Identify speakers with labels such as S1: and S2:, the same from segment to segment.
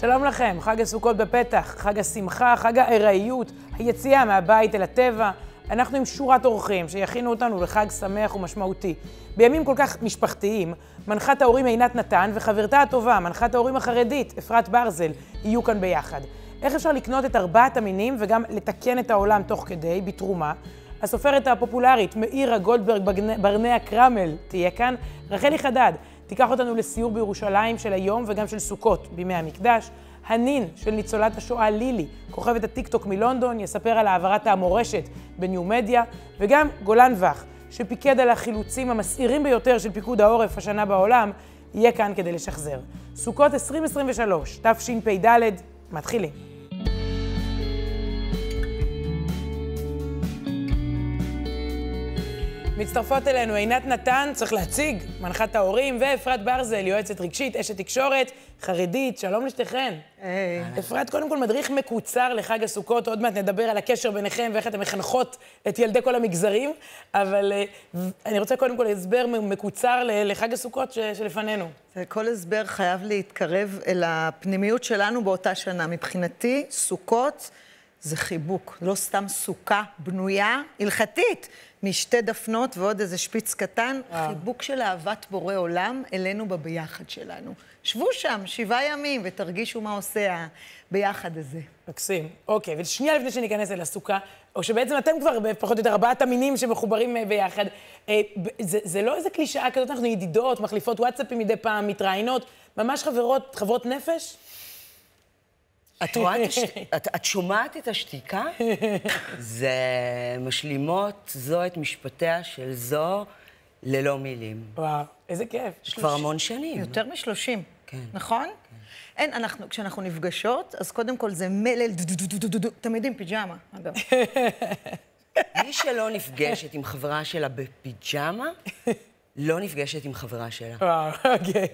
S1: שלום לכם, חג הסוכות בפתח, חג השמחה, חג הארעיות, היציאה מהבית אל הטבע. אנחנו עם שורת אורחים שיכינו אותנו לחג שמח ומשמעותי. בימים כל כך משפחתיים, מנחת ההורים עינת נתן וחברתה הטובה, מנחת ההורים החרדית, אפרת ברזל, יהיו כאן ביחד. איך אפשר לקנות את ארבעת המינים וגם לתקן את העולם תוך כדי, בתרומה? הסופרת הפופולרית מאירה גולדברג ברנע קרמל תהיה כאן. רחלי חדד תיקח אותנו לסיור בירושלים של היום וגם של סוכות בימי המקדש. הנין של ניצולת השואה לילי, כוכבת הטיקטוק מלונדון, יספר על העברת המורשת בניו מדיה, וגם גולן וך, שפיקד על החילוצים המסעירים ביותר של פיקוד העורף השנה בעולם, יהיה כאן כדי לשחזר. סוכות 2023, תשפ"ד, מתחילים. מצטרפות אלינו עינת נתן, צריך להציג, מנחת ההורים, ואפרת ברזל, יועצת רגשית, אשת תקשורת, חרדית, שלום לשתיכן. היי. אפרת, קודם כל מדריך מקוצר לחג הסוכות, עוד מעט נדבר על הקשר ביניכם ואיך אתן מחנכות את ילדי כל המגזרים, אבל uh, אני רוצה קודם כל הסבר מקוצר לחג הסוכות שלפנינו.
S2: כל הסבר חייב להתקרב אל הפנימיות שלנו באותה שנה. מבחינתי, סוכות זה חיבוק, לא סתם סוכה בנויה, הלכתית. משתי דפנות ועוד איזה שפיץ קטן, וואו. חיבוק של אהבת בורא עולם אלינו בביחד שלנו. שבו שם שבעה ימים ותרגישו מה עושה הביחד הזה.
S1: מקסים. אוקיי, ושנייה לפני שניכנס אל הסוכה, או שבעצם אתם כבר פחות או יותר ארבעת המינים שמחוברים אה, ביחד, אה, זה, זה לא איזה קלישאה כזאת, אנחנו ידידות, מחליפות וואטסאפים מדי פעם, מתראיינות, ממש חברות, חברות נפש?
S3: את רואה את הש... את, את שומעת את השתיקה? זה משלימות זו את משפטיה של זו ללא מילים.
S1: וואו, איזה כיף.
S3: כבר המון שנים.
S2: יותר משלושים, כן. נכון? כן. אין, אנחנו, כשאנחנו נפגשות, אז קודם כל זה מלל, תמיד עם פיג'מה, אגב.
S3: מי שלא נפגשת עם חברה שלה בפיג'מה, לא נפגשת עם חברה שלה.
S1: וואו, אוקיי.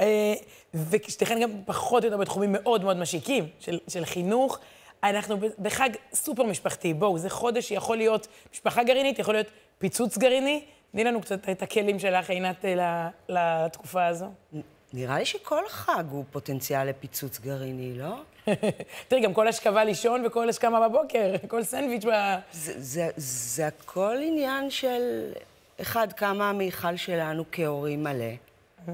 S1: אה, ושתיכן גם פחות או יותר בתחומים מאוד מאוד משיקים של, של חינוך. אנחנו בחג סופר משפחתי. בואו, זה חודש שיכול להיות משפחה גרעינית, יכול להיות פיצוץ גרעיני. תני לנו קצת את הכלים שלך, עינת, אה, לתקופה הזו.
S3: נראה לי שכל חג הוא פוטנציאל לפיצוץ גרעיני, לא?
S1: תראי, גם כל השכבה לישון וכל השכמה בבוקר, כל סנדוויץ' ב...
S3: זה, זה, זה הכל עניין של אחד, כמה המיכל שלנו כהורים מלא. Mm.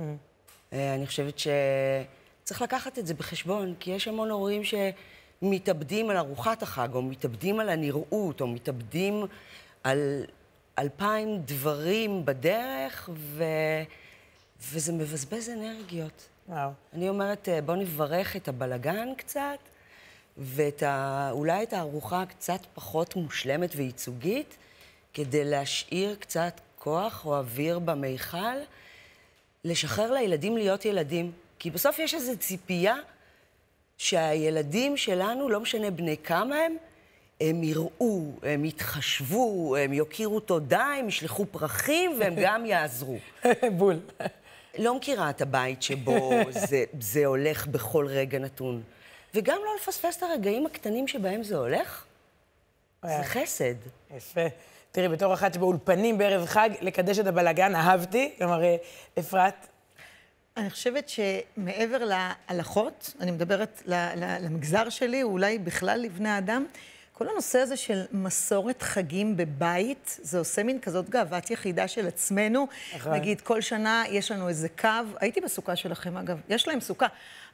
S3: אה, אני חושבת שצריך לקחת את זה בחשבון, כי יש המון הורים שמתאבדים על ארוחת החג, או מתאבדים על הנראות, או מתאבדים על אלפיים דברים בדרך, ו... וזה מבזבז אנרגיות. וואו. אני אומרת, אה, בואו נברך את הבלגן קצת, ואולי את הארוחה קצת פחות מושלמת וייצוגית, כדי להשאיר קצת כוח או אוויר במיכל, לשחרר לילדים להיות ילדים. כי בסוף יש איזו ציפייה שהילדים שלנו, לא משנה בני כמה הם, הם יראו, הם יתחשבו, הם יוקירו תודה, הם ישלחו פרחים והם גם יעזרו.
S1: בול.
S3: לא מכירה את הבית שבו זה, זה הולך בכל רגע נתון. וגם לא לפספס את הרגעים הקטנים שבהם זה הולך. זה חסד.
S1: יפה. תראי, בתור אחת שבאולפנים בערב חג, לקדש את הבלגן, אהבתי. כלומר, אה, אפרת?
S2: אני חושבת שמעבר להלכות, אני מדברת למגזר שלי, אולי בכלל לבני אדם, כל הנושא הזה של מסורת חגים בבית, זה עושה מין כזאת גאוות יחידה של עצמנו. נכון. נגיד, כל שנה יש לנו איזה קו, הייתי בסוכה שלכם אגב, יש להם סוכה,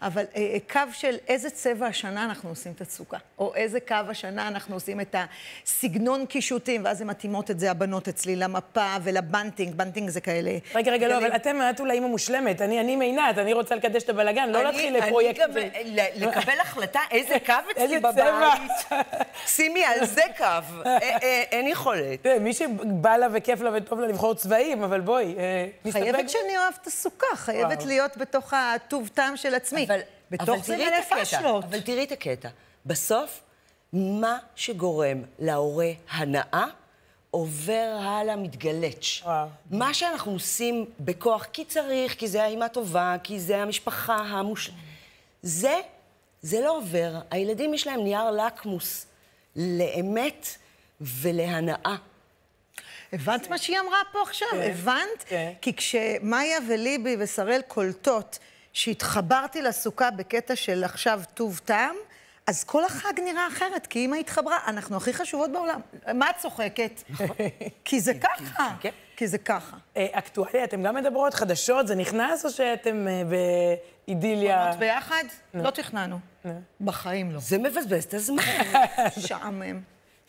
S2: אבל אה, אה, קו של איזה צבע השנה אנחנו עושים את הסוכה, או איזה קו השנה אנחנו עושים את הסגנון קישוטים, ואז הן מתאימות את זה, הבנות אצלי, למפה ולבנטינג, בנטינג זה כאלה...
S1: רגע, רגע, לא, אבל אתם, את אולי אימא מושלמת, אני, אני מעינת, אני רוצה לקדש את הבלגן, לא להתחיל לפרויקט...
S3: אני גם, לקבל החלטה איזה קו אצלי בבית. שימי על זה קו, אה, אין יכולת.
S1: מי שבא לה וכיף לה וטוב לה לבחור צבעים, אבל בואי,
S2: נסתפק... חייבת שאני אוהבת את הסוכה, חייבת להיות בתוך הטוב טעם של עצמי.
S3: אבל, בתוך זה מלא פשלות. אבל תראי את הקטע. בסוף, מה שגורם להורה הנאה, עובר הלאה, מתגלץ'. מה שאנחנו עושים בכוח, כי צריך, כי זה האימא טובה, כי זה המשפחה המוש... זה, זה לא עובר. הילדים יש להם נייר לקמוס לאמת ולהנאה.
S2: הבנת מה שהיא אמרה פה עכשיו? כן, הבנת? כן. כי כשמאיה וליבי ושראל קולטות שהתחברתי לסוכה בקטע של עכשיו טוב טעם, אז כל החג נראה אחרת, כי אמא התחברה, אנחנו הכי חשובות בעולם. מה את צוחקת? כי זה ככה,
S3: כן.
S2: כי זה ככה.
S1: אה, אקטואליה, אתם גם מדברות חדשות? זה נכנס או שאתם אה, באידיליה?
S2: בנות ביחד? לא תכננו. בחיים לא.
S3: זה מבזבז את הזמן.
S2: משעמם.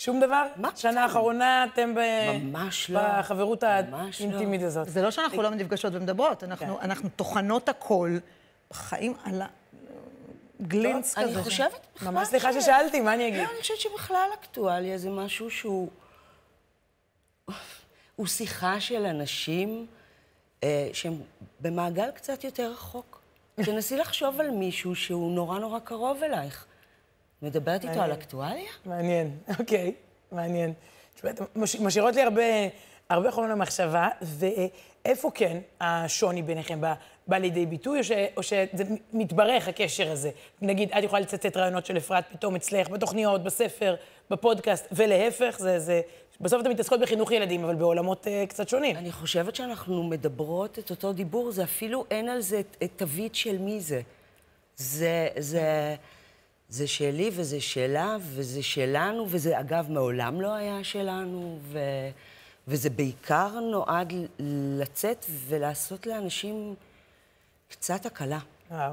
S1: שום דבר?
S3: מה
S1: שנה? האחרונה אתם ב...
S3: ממש לא.
S1: בחברות
S3: ממש לא.
S1: האינטימית הזאת.
S2: זה לא שאנחנו לא נפגשות ומדברות, אנחנו,
S1: כן.
S2: אנחנו טוחנות הכל, בחיים על הגלינץ כזה.
S3: אני חושבת בכלל...
S1: ממש סליחה
S3: ש-
S1: ששאלתי, מה אני אגיד?
S3: לא, אני חושבת שבכלל אקטואליה זה משהו שהוא... הוא שיחה של אנשים אה, שהם במעגל קצת יותר רחוק. תנסי לחשוב על מישהו שהוא נורא נורא קרוב אלייך. מדברת איתו על. אקטואליה?
S1: מעניין, אוקיי, מעניין. משאירות לי הרבה, הרבה חומר למחשבה, ואיפה כן השוני ביניכם בא, בא לידי ביטוי, או, ש, או שזה מתברך הקשר הזה? נגיד, את יכולה לצטט רעיונות של אפרת פתאום אצלך, בתוכניות, בספר, בפודקאסט, ולהפך, זה, זה... בסוף אתן מתעסקות בחינוך ילדים, אבל בעולמות uh, קצת שונים.
S3: אני חושבת שאנחנו מדברות את אותו דיבור, זה אפילו אין על זה תווית של מי זה. זה, זה, זה שלי וזה שלה וזה שלנו, וזה אגב מעולם לא היה שלנו, ו, וזה בעיקר נועד לצאת ולעשות לאנשים קצת הקלה.
S1: וואו.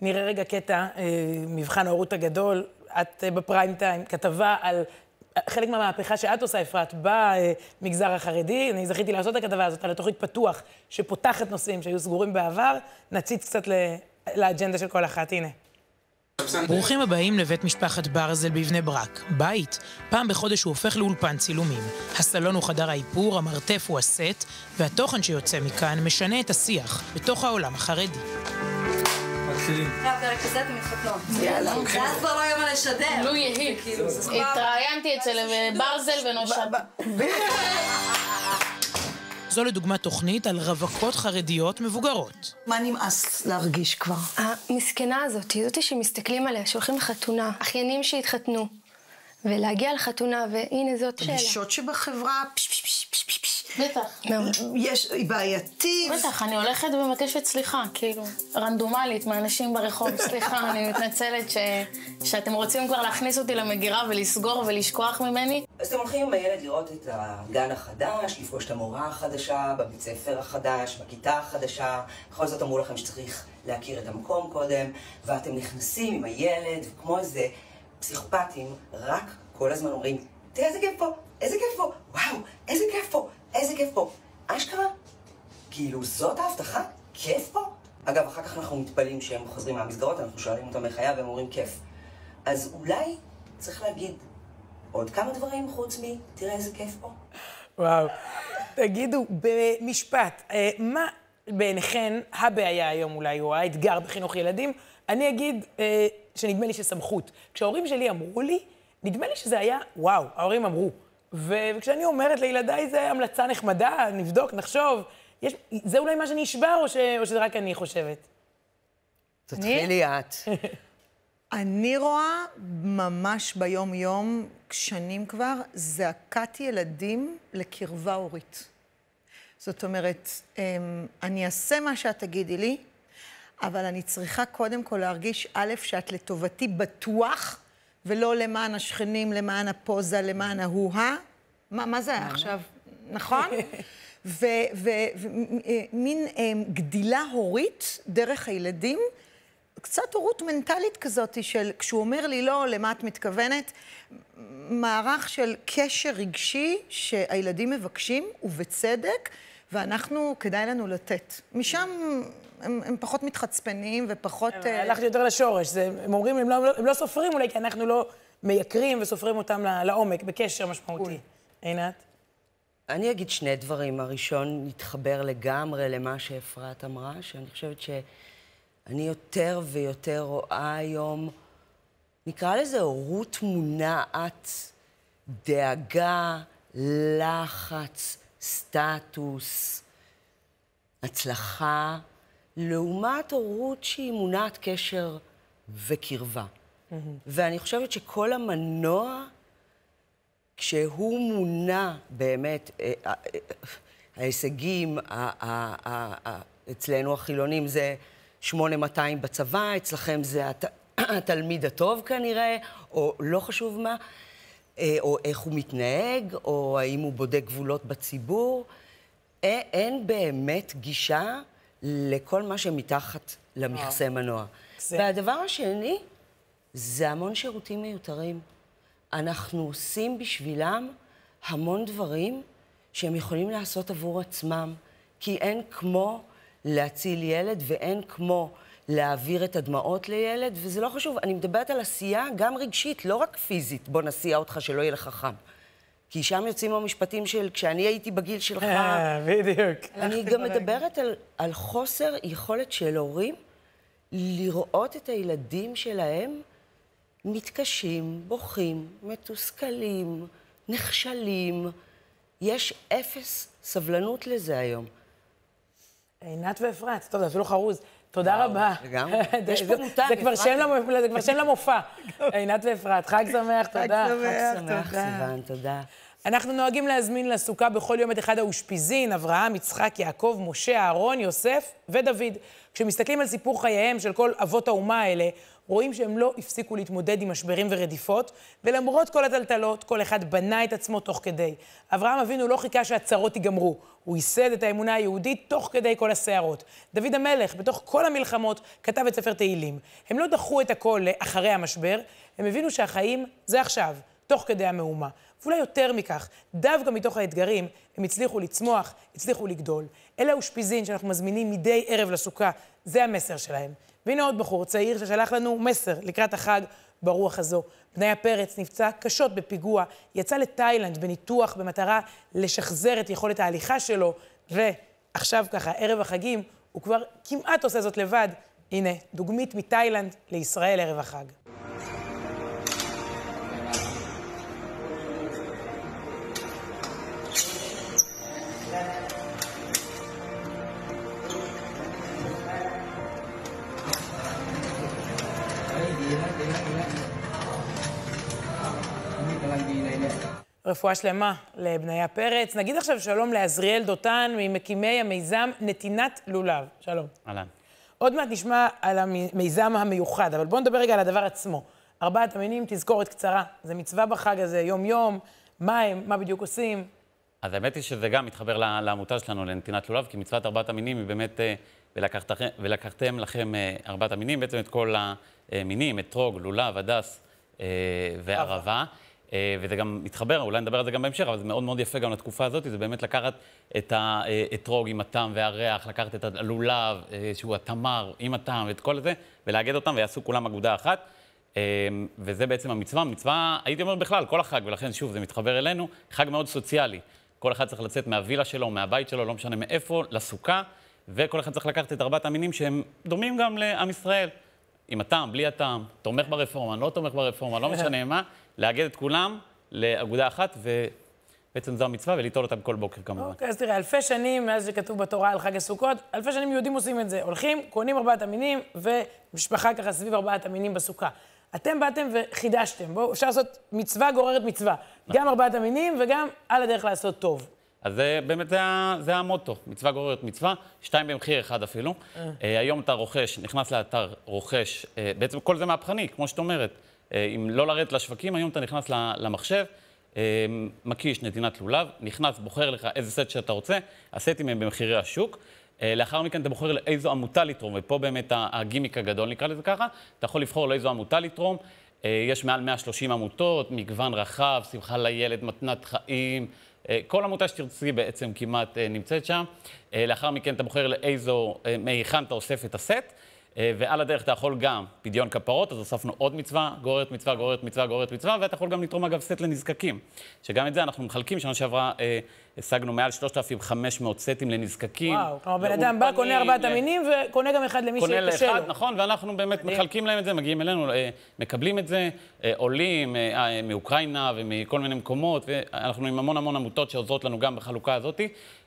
S1: נראה רגע קטע, אה, מבחן ההורות הגדול, את אה, בפריים טיים, כתבה על אה, חלק מהמהפכה שאת עושה, אפרת, במגזר החרדי. אני זכיתי לעשות את הכתבה הזאת על התוכנית פתוח, שפותחת נושאים שהיו סגורים בעבר. נציץ קצת ל- לאג'נדה של כל אחת, הנה. ברוכים הבאים לבית משפחת ברזל בבני ברק. בית, פעם בחודש הוא הופך לאולפן צילומים. הסלון הוא חדר האיפור, המרתף הוא הסט, והתוכן שיוצא מכאן משנה את השיח בתוך העולם החרדי.
S4: אחרי הפרק הזה אתם מתחתנות. יאללה. ואז כבר לא יהיה מה לשדר.
S5: לו יהי.
S4: כאילו.
S5: התראיינתי אצל ברזל ונושע.
S1: זו לדוגמה תוכנית על רווקות חרדיות מבוגרות.
S2: מה נמאס להרגיש כבר?
S6: המסכנה הזאת, זאתי שמסתכלים עליה, שהולכים לחתונה, אחיינים שהתחתנו, ולהגיע לחתונה, והנה זאת שאלה.
S2: גישות שבחברה, פש פש פש פש פש פש.
S5: בטח.
S2: יש, היא בעייתית.
S5: בטח, אני הולכת ומבקשת סליחה, כאילו, רנדומלית, מאנשים ברחוב, סליחה, אני מתנצלת ש... שאתם רוצים כבר להכניס אותי למגירה ולסגור ולשכוח ממני.
S3: אז אתם הולכים עם הילד לראות את הגן החדש, לפגוש את המורה החדשה, בבית ספר החדש, בכיתה החדשה. בכל זאת אמרו לכם שצריך להכיר את המקום קודם, ואתם נכנסים עם הילד, וכמו איזה פסיכופטים, רק כל הזמן אומרים, תראה איזה כיף פה, איזה כיף פה, וואו, איזה כיף פה, איזה כיף פה. אשכרה, כאילו, זאת ההבטחה? כיף פה? אגב, אחר כך אנחנו מתפלאים שהם חוזרים מהמסגרות, אנחנו שואלים אותם איך היה, והם אומרים כיף. אז אולי צריך להגיד עוד כמה דברים חוץ מ... תראה איזה כיף פה.
S1: וואו. תגידו, במשפט, אה, מה בעיניכן הבעיה היום אולי, או האתגר בחינוך ילדים? אני אגיד אה, שנדמה לי שסמכות. כשההורים שלי אמרו לי, נדמה לי שזה היה, וואו, ההורים אמרו. ו- וכשאני אומרת לילדיי, זה המלצה נחמדה, נבדוק, נחשוב. יש, זה אולי מה שנשבר, או, ש, או שזה רק אני חושבת?
S3: תתחילי את.
S2: אני רואה ממש ביום-יום, שנים כבר, זעקת ילדים לקרבה הורית. זאת אומרת, אמ, אני אעשה מה שאת תגידי לי, אבל אני צריכה קודם כל להרגיש, א', שאת לטובתי בטוח, ולא למען השכנים, למען הפוזה, למען ההוא-הא. מה, מה זה היה עכשיו? נכון? ומין אמ, גדילה הורית דרך הילדים, קצת הורות מנטלית כזאת של, כשהוא אומר לי לא, למה את מתכוונת? מערך של קשר רגשי שהילדים מבקשים, ובצדק, ואנחנו, כדאי לנו לתת. משם הם, הם פחות מתחצפנים ופחות... אה,
S1: הלכתי יותר לשורש. זה, הם אומרים, הם לא, הם לא סופרים אולי, כי אנחנו לא מייקרים וסופרים אותם לעומק, בקשר משמעותי. עינת?
S3: אני אגיד שני דברים. הראשון מתחבר לגמרי למה שאפרת אמרה, שאני חושבת שאני יותר ויותר רואה היום, נקרא לזה הורות מונעת, דאגה, לחץ, סטטוס, הצלחה, לעומת הורות שהיא מונעת קשר וקרבה. ואני חושבת שכל המנוע כשהוא מונע באמת, אה, אה, אה, ההישגים אצלנו החילונים זה 8200 בצבא, אצלכם זה הת... התלמיד הטוב כנראה, או לא חשוב מה, או איך הוא מתנהג, או האם הוא בודק גבולות בציבור. אין באמת גישה לכל מה שמתחת למכסה מנוע. והדבר השני, זה המון שירותים מיותרים. אנחנו עושים בשבילם המון דברים שהם יכולים לעשות עבור עצמם, כי אין כמו להציל ילד ואין כמו להעביר את הדמעות לילד, וזה לא חשוב, אני מדברת על עשייה גם רגשית, לא רק פיזית, בוא נסיע אותך שלא יהיה לך חם. כי שם יוצאים המשפטים של כשאני הייתי בגיל שלך...
S1: אה, בדיוק.
S3: אני גם מדברת על, על חוסר יכולת של הורים לראות את הילדים שלהם מתקשים, בוכים, מתוסכלים, נכשלים. יש אפס סבלנות לזה היום.
S1: עינת ואפרת, טוב, זה אפילו חרוז. תודה רבה.
S3: לגמרי. יש פה מותג,
S1: זה כבר שם למופע. עינת ואפרת, חג שמח, תודה.
S3: חג שמח, סיוון, תודה.
S1: אנחנו נוהגים להזמין לסוכה בכל יום את אחד האושפיזין, אברהם, יצחק, יעקב, משה, אהרון, יוסף ודוד. כשמסתכלים על סיפור חייהם של כל אבות האומה האלה, רואים שהם לא הפסיקו להתמודד עם משברים ורדיפות, ולמרות כל הטלטלות, כל אחד בנה את עצמו תוך כדי. אברהם אבינו לא חיכה שהצרות ייגמרו, הוא ייסד את האמונה היהודית תוך כדי כל הסערות. דוד המלך, בתוך כל המלחמות, כתב את ספר תהילים. הם לא דחו את הכל לאחרי המשבר, הם הבינו שהחיים זה עכשיו, תוך כדי המהומה. ואולי יותר מכך, דווקא מתוך האתגרים, הם הצליחו לצמוח, הצליחו לגדול. אלה האושפיזין שאנחנו מזמינים מדי ערב לסוכה, זה המסר שלהם. והנה עוד בחור צעיר ששלח לנו מסר לקראת החג ברוח הזו. בניה פרץ נפצע קשות בפיגוע, יצא לתאילנד בניתוח במטרה לשחזר את יכולת ההליכה שלו, ועכשיו ככה, ערב החגים, הוא כבר כמעט עושה זאת לבד. הנה, דוגמית מתאילנד לישראל ערב החג. רפואה שלמה לבניה פרץ. נגיד עכשיו שלום לעזריאל דותן, ממקימי המיזם נתינת לולב. שלום.
S7: אהלן.
S1: עוד מעט נשמע על המיזם המיוחד, אבל בואו נדבר רגע על הדבר עצמו. ארבעת המינים, תזכורת קצרה. זה מצווה בחג הזה, יום-יום, מה הם, מה בדיוק עושים.
S7: אז האמת היא שזה גם מתחבר לעמותה שלנו, לנתינת לולב, כי מצוות ארבעת המינים היא באמת, אה, ולקחתם, ולקחתם לכם אה, ארבעת המינים, בעצם את כל המינים, אתרוג, לולב, הדס אה, וערבה. אה, וזה גם מתחבר, אולי נדבר על זה גם בהמשך, אבל זה מאוד מאוד יפה גם לתקופה הזאת, זה באמת לקחת את האתרוג עם הטעם והריח, לקחת את הלולב, אה, שהוא התמר עם הטעם, ואת כל זה, ולאגד אותם, ויעשו כולם אגודה אחת. אה, וזה בעצם המצווה. מצווה, הייתי אומר בכלל, כל החג, ולכן שוב, זה מתחבר אלינו, חג מאוד סוציאלי. כל אחד צריך לצאת מהווילה שלו, מהבית שלו, לא משנה מאיפה, לסוכה, וכל אחד צריך לקחת את ארבעת המינים שהם דומים גם לעם ישראל. עם הטעם, בלי הטעם, תומך ברפורמה, לא תומך ברפורמה, לא משנה מה, לאגד את כולם לאגודה אחת, ובעצם זו המצווה, וליטול אותם כל בוקר כמובן.
S1: אוקיי, אז תראה, אלפי שנים מאז שכתוב בתורה על חג הסוכות, אלפי שנים יהודים עושים את זה. הולכים, קונים ארבעת המינים, ומשפחה ככה סביב ארבעת המינים בסוכה. אתם באתם וחידשתם. בואו, אפשר לעשות מצווה גוררת מצווה. נכון. גם ארבעת המינים וגם על הדרך לעשות טוב.
S7: אז זה באמת, זה, זה המוטו, מצווה גוררת מצווה, שתיים במחיר אחד אפילו. אה. אה, היום אתה רוכש, נכנס לאתר, רוכש, אה, בעצם כל זה מהפכני, כמו שאת אומרת. אה, אם לא לרדת לשווקים, היום אתה נכנס למחשב, אה, מקיש נתינת לולב, נכנס, בוחר לך איזה סט שאתה רוצה, הסטים הם במחירי השוק. אה, לאחר מכן אתה בוחר לאיזו עמותה לתרום, ופה באמת הגימיק הגדול, נקרא לזה ככה. אתה יכול לבחור לאיזו עמותה לתרום. יש מעל 130 עמותות, מגוון רחב, שמחה לילד, מתנת חיים. כל עמותה שתרצי בעצם כמעט נמצאת שם. לאחר מכן אתה בוחר לאיזו, מהיכן אתה אוסף את הסט. אה, ועל הדרך אתה יכול גם פדיון כפרות, אז הוספנו עוד מצווה, גוררת מצווה, גוררת מצווה, גוררת מצווה, ואתה יכול גם לתרום אגב סט לנזקקים. שגם את זה אנחנו מחלקים, שנה שעברה אה, השגנו מעל 3,500 סטים לנזקקים.
S1: וואו, כלומר בן אדם בא, קונה ארבעת המינים, וקונה גם אחד למי שקשה לו.
S7: קונה לאחד, נכון, ואנחנו באמת מחלקים להם את זה, מגיעים אלינו, אה, מקבלים את זה, אה, עולים אה, אה, מאוקראינה ומכל מיני מקומות, ואנחנו עם המון המון עמותות שעוזרות לנו גם בחלוקה הזאת,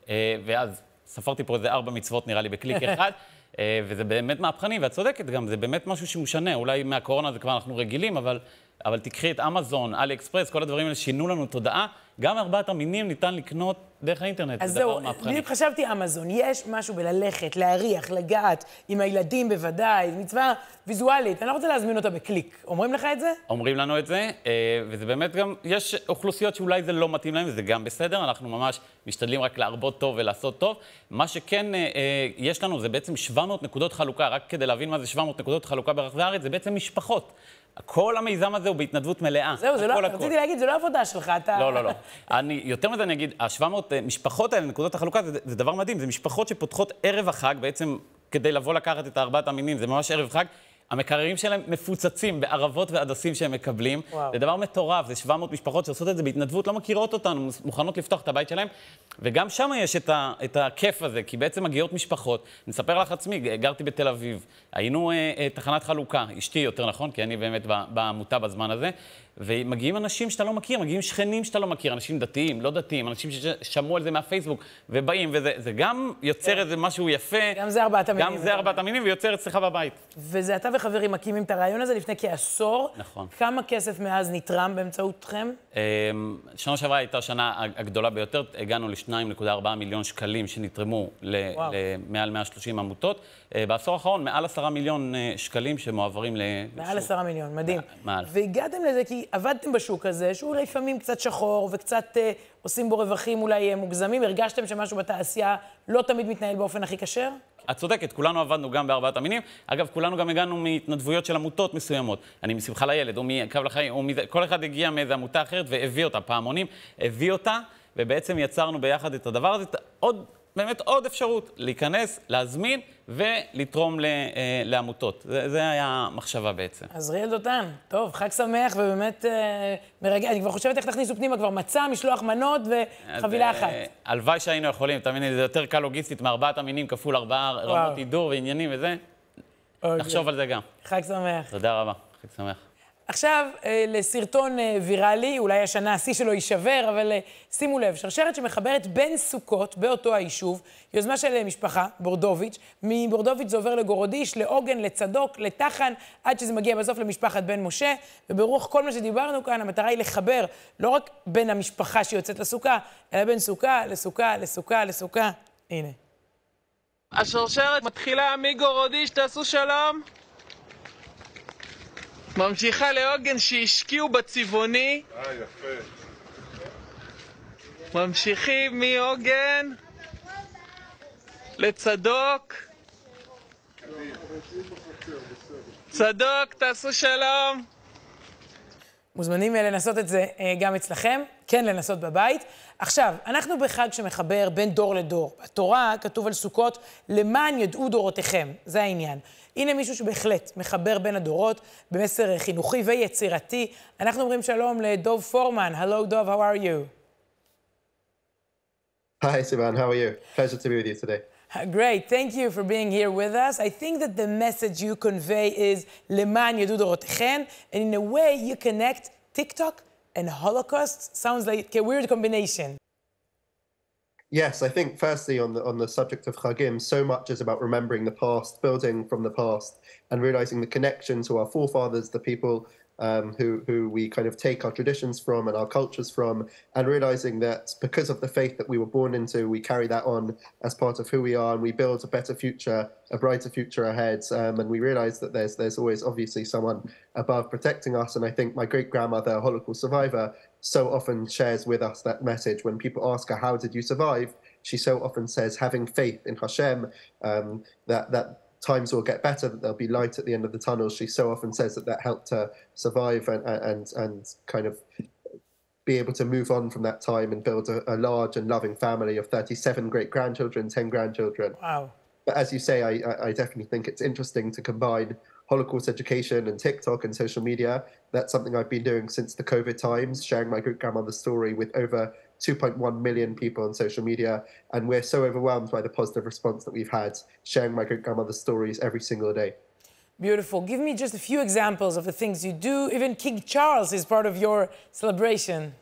S7: אה, ואז ספרתי פה איזה ארבע מצוות נראה לי בקליק אחד. אה, וזה באמת מהפכני, ואת צודקת גם, זה באמת משהו שהוא משנה. אולי מהקורונה זה כבר אנחנו רגילים, אבל אבל תקחי את אמזון, אלי אקספרס, כל הדברים האלה שינו לנו תודעה. גם ארבעת המינים ניתן לקנות דרך האינטרנט,
S1: אז
S7: זה דבר
S1: זהו,
S7: מהפכני.
S1: בדיוק חשבתי אמזון, יש משהו בללכת, להריח, לגעת, עם הילדים בוודאי, מצווה ויזואלית, אני לא רוצה להזמין אותה בקליק. אומרים לך את זה?
S7: אומרים לנו את זה, אה, וזה באמת גם, יש אוכלוסיות שאולי זה לא מתאים להן, וזה גם בסדר, אנחנו ממש משתדלים רק להרבות טוב ולעשות טוב. מה שכן אה, אה, יש לנו זה בעצם 700 נקודות חלוקה, רק כדי להבין מה זה 700 נקודות חלוקה ברחבי הארץ, זה בעצם משפחות. כל המיזם הזה הוא בהתנדבות מלאה.
S1: זהו, זה לא,
S7: הכל, הכל.
S1: רציתי להגיד, זה לא עבודה שלך, אתה...
S7: לא, לא, לא. אני, יותר מזה אני אגיד, ה-700 משפחות האלה, נקודות החלוקה, זה, זה דבר מדהים. זה משפחות שפותחות ערב החג, בעצם כדי לבוא לקחת את ארבעת המינים, זה ממש ערב חג. המקררים שלהם מפוצצים בערבות והדסים שהם מקבלים.
S1: וואו.
S7: זה דבר מטורף, זה 700 משפחות שעושות את זה בהתנדבות, לא מכירות אותנו, מוכנות לפתוח את הבית שלהם. וגם שם יש את, ה, את הכיף הזה, כי בעצם מגיעות משפחות. אני אספר לך עצמי, גרתי בתל אביב. היינו אה, אה, תחנת חלוקה, אשתי יותר נכון, כי אני באמת בעמותה בזמן הזה. ומגיעים אנשים שאתה לא מכיר, מגיעים שכנים שאתה לא מכיר, אנשים דתיים, לא דתיים, אנשים ששמעו על זה מהפייסבוק, ובאים, וזה זה גם יוצר איזה משהו יפה.
S1: כן. גם זה ארבעת המינים.
S7: גם זה ארבעת המינים, ויוצר אצלך בבית.
S1: וזה אתה וחברים מקימים את הרעיון הזה לפני כעשור.
S7: נכון.
S1: כמה כסף מאז נתרם באמצעותכם?
S7: אמ, שנה שעברה הייתה השנה הגדולה ביותר, הגענו ל-2.4 מיליון שקלים שנתרמו. למעל 130 עמותות. אה, בעשור האחרון, מעל 10 מיליון אה, שקלים שמועברים ל...
S1: מעל עשרה מיליון, מדהים.
S7: מעל.
S1: והגעתם לזה כי עבדתם בשוק הזה, שהוא לפעמים קצת שחור וקצת אה, עושים בו רווחים אולי אה, מוגזמים. הרגשתם שמשהו בתעשייה לא תמיד מתנהל באופן הכי כשר?
S7: את צודקת, כולנו עבדנו גם בארבעת המינים. אגב, כולנו גם הגענו מהתנדבויות של עמותות מסוימות. אני משמחה לילד, או מקו לחיים, או מזה, כל אחד הגיע מאיזו עמותה אחרת והביא אותה, פעמונים, הביא אותה, ובעצם יצרנו ביחד את הדבר הזה. עוד, באמת עוד אפשרות, להיכנס, להזמין ולתרום ל, אה, לעמותות. זה, זה היה המחשבה בעצם.
S1: עזריאל דותן, טוב, חג שמח ובאמת אה, מרגע, אני כבר חושבת איך תכניסו פנימה, כבר מצה, משלוח מנות וחבילה
S7: אז,
S1: אחת.
S7: אה, הלוואי שהיינו יכולים, תאמיני לי, זה יותר קל לוגיסטית מארבעת המינים כפול ארבעה רמות הידור ועניינים וזה.
S1: אוקיי.
S7: נחשוב על זה גם.
S1: חג שמח.
S7: תודה רבה, חג שמח.
S1: עכשיו, אה, לסרטון אה, ויראלי, אולי השנה השיא שלו יישבר, אבל אה, שימו לב, שרשרת שמחברת בין סוכות באותו היישוב, יוזמה של משפחה, בורדוביץ', מבורדוביץ' זה עובר לגורודיש, לעוגן, לצדוק, לטחן, עד שזה מגיע בסוף למשפחת בן משה, וברוח כל מה שדיברנו כאן, המטרה היא לחבר לא רק בין המשפחה שיוצאת לסוכה, אלא בין סוכה לסוכה לסוכה לסוכה. הנה.
S8: השרשרת מתחילה מגורודיש, תעשו שלום. ממשיכה לעוגן שהשקיעו בצבעוני.
S9: אה, יפה.
S8: ממשיכים מעוגן לצדוק. צדוק, תעשו שלום.
S1: מוזמנים אה, לנסות את זה אה, גם אצלכם, כן לנסות בבית. עכשיו, אנחנו בחג שמחבר בין דור לדור. בתורה כתוב על סוכות, למען ידעו דורותיכם, זה העניין. הנה מישהו שבהחלט מחבר בין הדורות, במסר אה, חינוכי ויצירתי. אנחנו אומרים שלום לדוב פורמן. הלו דוב, how are you?
S10: Hi, Sivan. How are you? Pleasure to be with you today.
S1: Great, thank you for being here with us. I think that the message you convey is למען ידעו דורותיכם, and in a way you connect TikTok and Holocaust. Sounds like a weird combination.
S10: Yes, I think firstly on the on the subject of Chagim, so much is about remembering the past, building from the past, and realizing the connection to our forefathers, the people um, who who we kind of take our traditions from and our cultures from, and realizing that because of the faith that we were born into, we carry that on as part of who we are, and we build a better future, a brighter future ahead. Um, and we realize that there's there's always obviously someone above protecting us. And I think my great grandmother, a Holocaust survivor, so often shares with us that message when people ask her, "How did you survive?" She so often says, "Having faith in Hashem, um, that that." Times will get better. That there'll be light at the end of the tunnel. She so often says that that helped her survive and and and kind of be able to move on from that time and build a, a large and loving family of 37 great grandchildren, 10 grandchildren.
S1: Wow.
S10: But as you say, I, I, I definitely think it's interesting to combine Holocaust education and TikTok and social media. That's something I've been doing since the COVID times, sharing my great grandmother's story with over 2.1 million people on social media. And we're so overwhelmed by the positive response that we've had, sharing my great grandmother's stories every single day.
S1: Beautiful. Give me just a few examples of the things you do. Even King Charles is part of your celebration.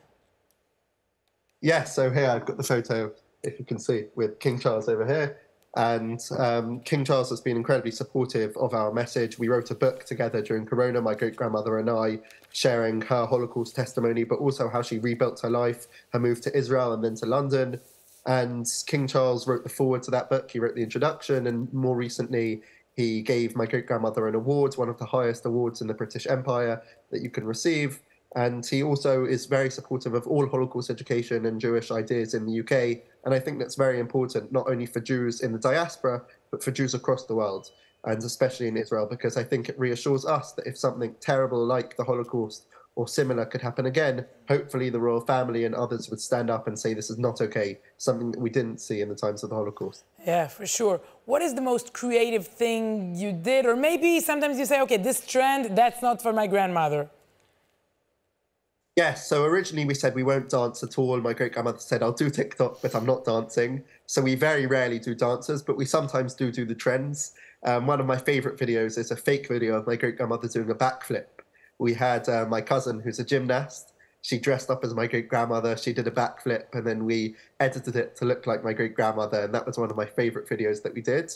S10: Yeah, so here I've got the photo, if you can see, with King Charles over here. And um, King Charles has been incredibly supportive of our message. We wrote a book together during Corona, my great grandmother and I, sharing her Holocaust testimony, but also how she rebuilt her life, her move to Israel and then to London. And King Charles wrote the foreword to that book. He wrote the introduction, and more recently, he gave my great grandmother an award, one of the highest awards in the British Empire that you can receive. And he also is very supportive of all Holocaust education and Jewish ideas in the UK. And I think that's very important, not only for Jews in the diaspora, but for Jews across the world, and especially in Israel, because I think it reassures us that if something terrible like the Holocaust or similar could happen again, hopefully the royal family and others would stand up and say this is not okay, something that we didn't see in the times of the Holocaust.
S1: Yeah, for sure. What is the most creative thing you did? Or maybe sometimes you say, okay, this trend, that's not for my grandmother.
S10: Yes, so originally we said we won't dance at all. My great grandmother said, I'll do TikTok, but I'm not dancing. So we very rarely do dances, but we sometimes do do the trends. Um, one of my favorite videos is a fake video of my great grandmother doing a backflip. We had uh, my cousin, who's a gymnast. She dressed up as my great grandmother. She did a backflip, and then we edited it to look like my great grandmother. And that was one of my favorite videos that we did.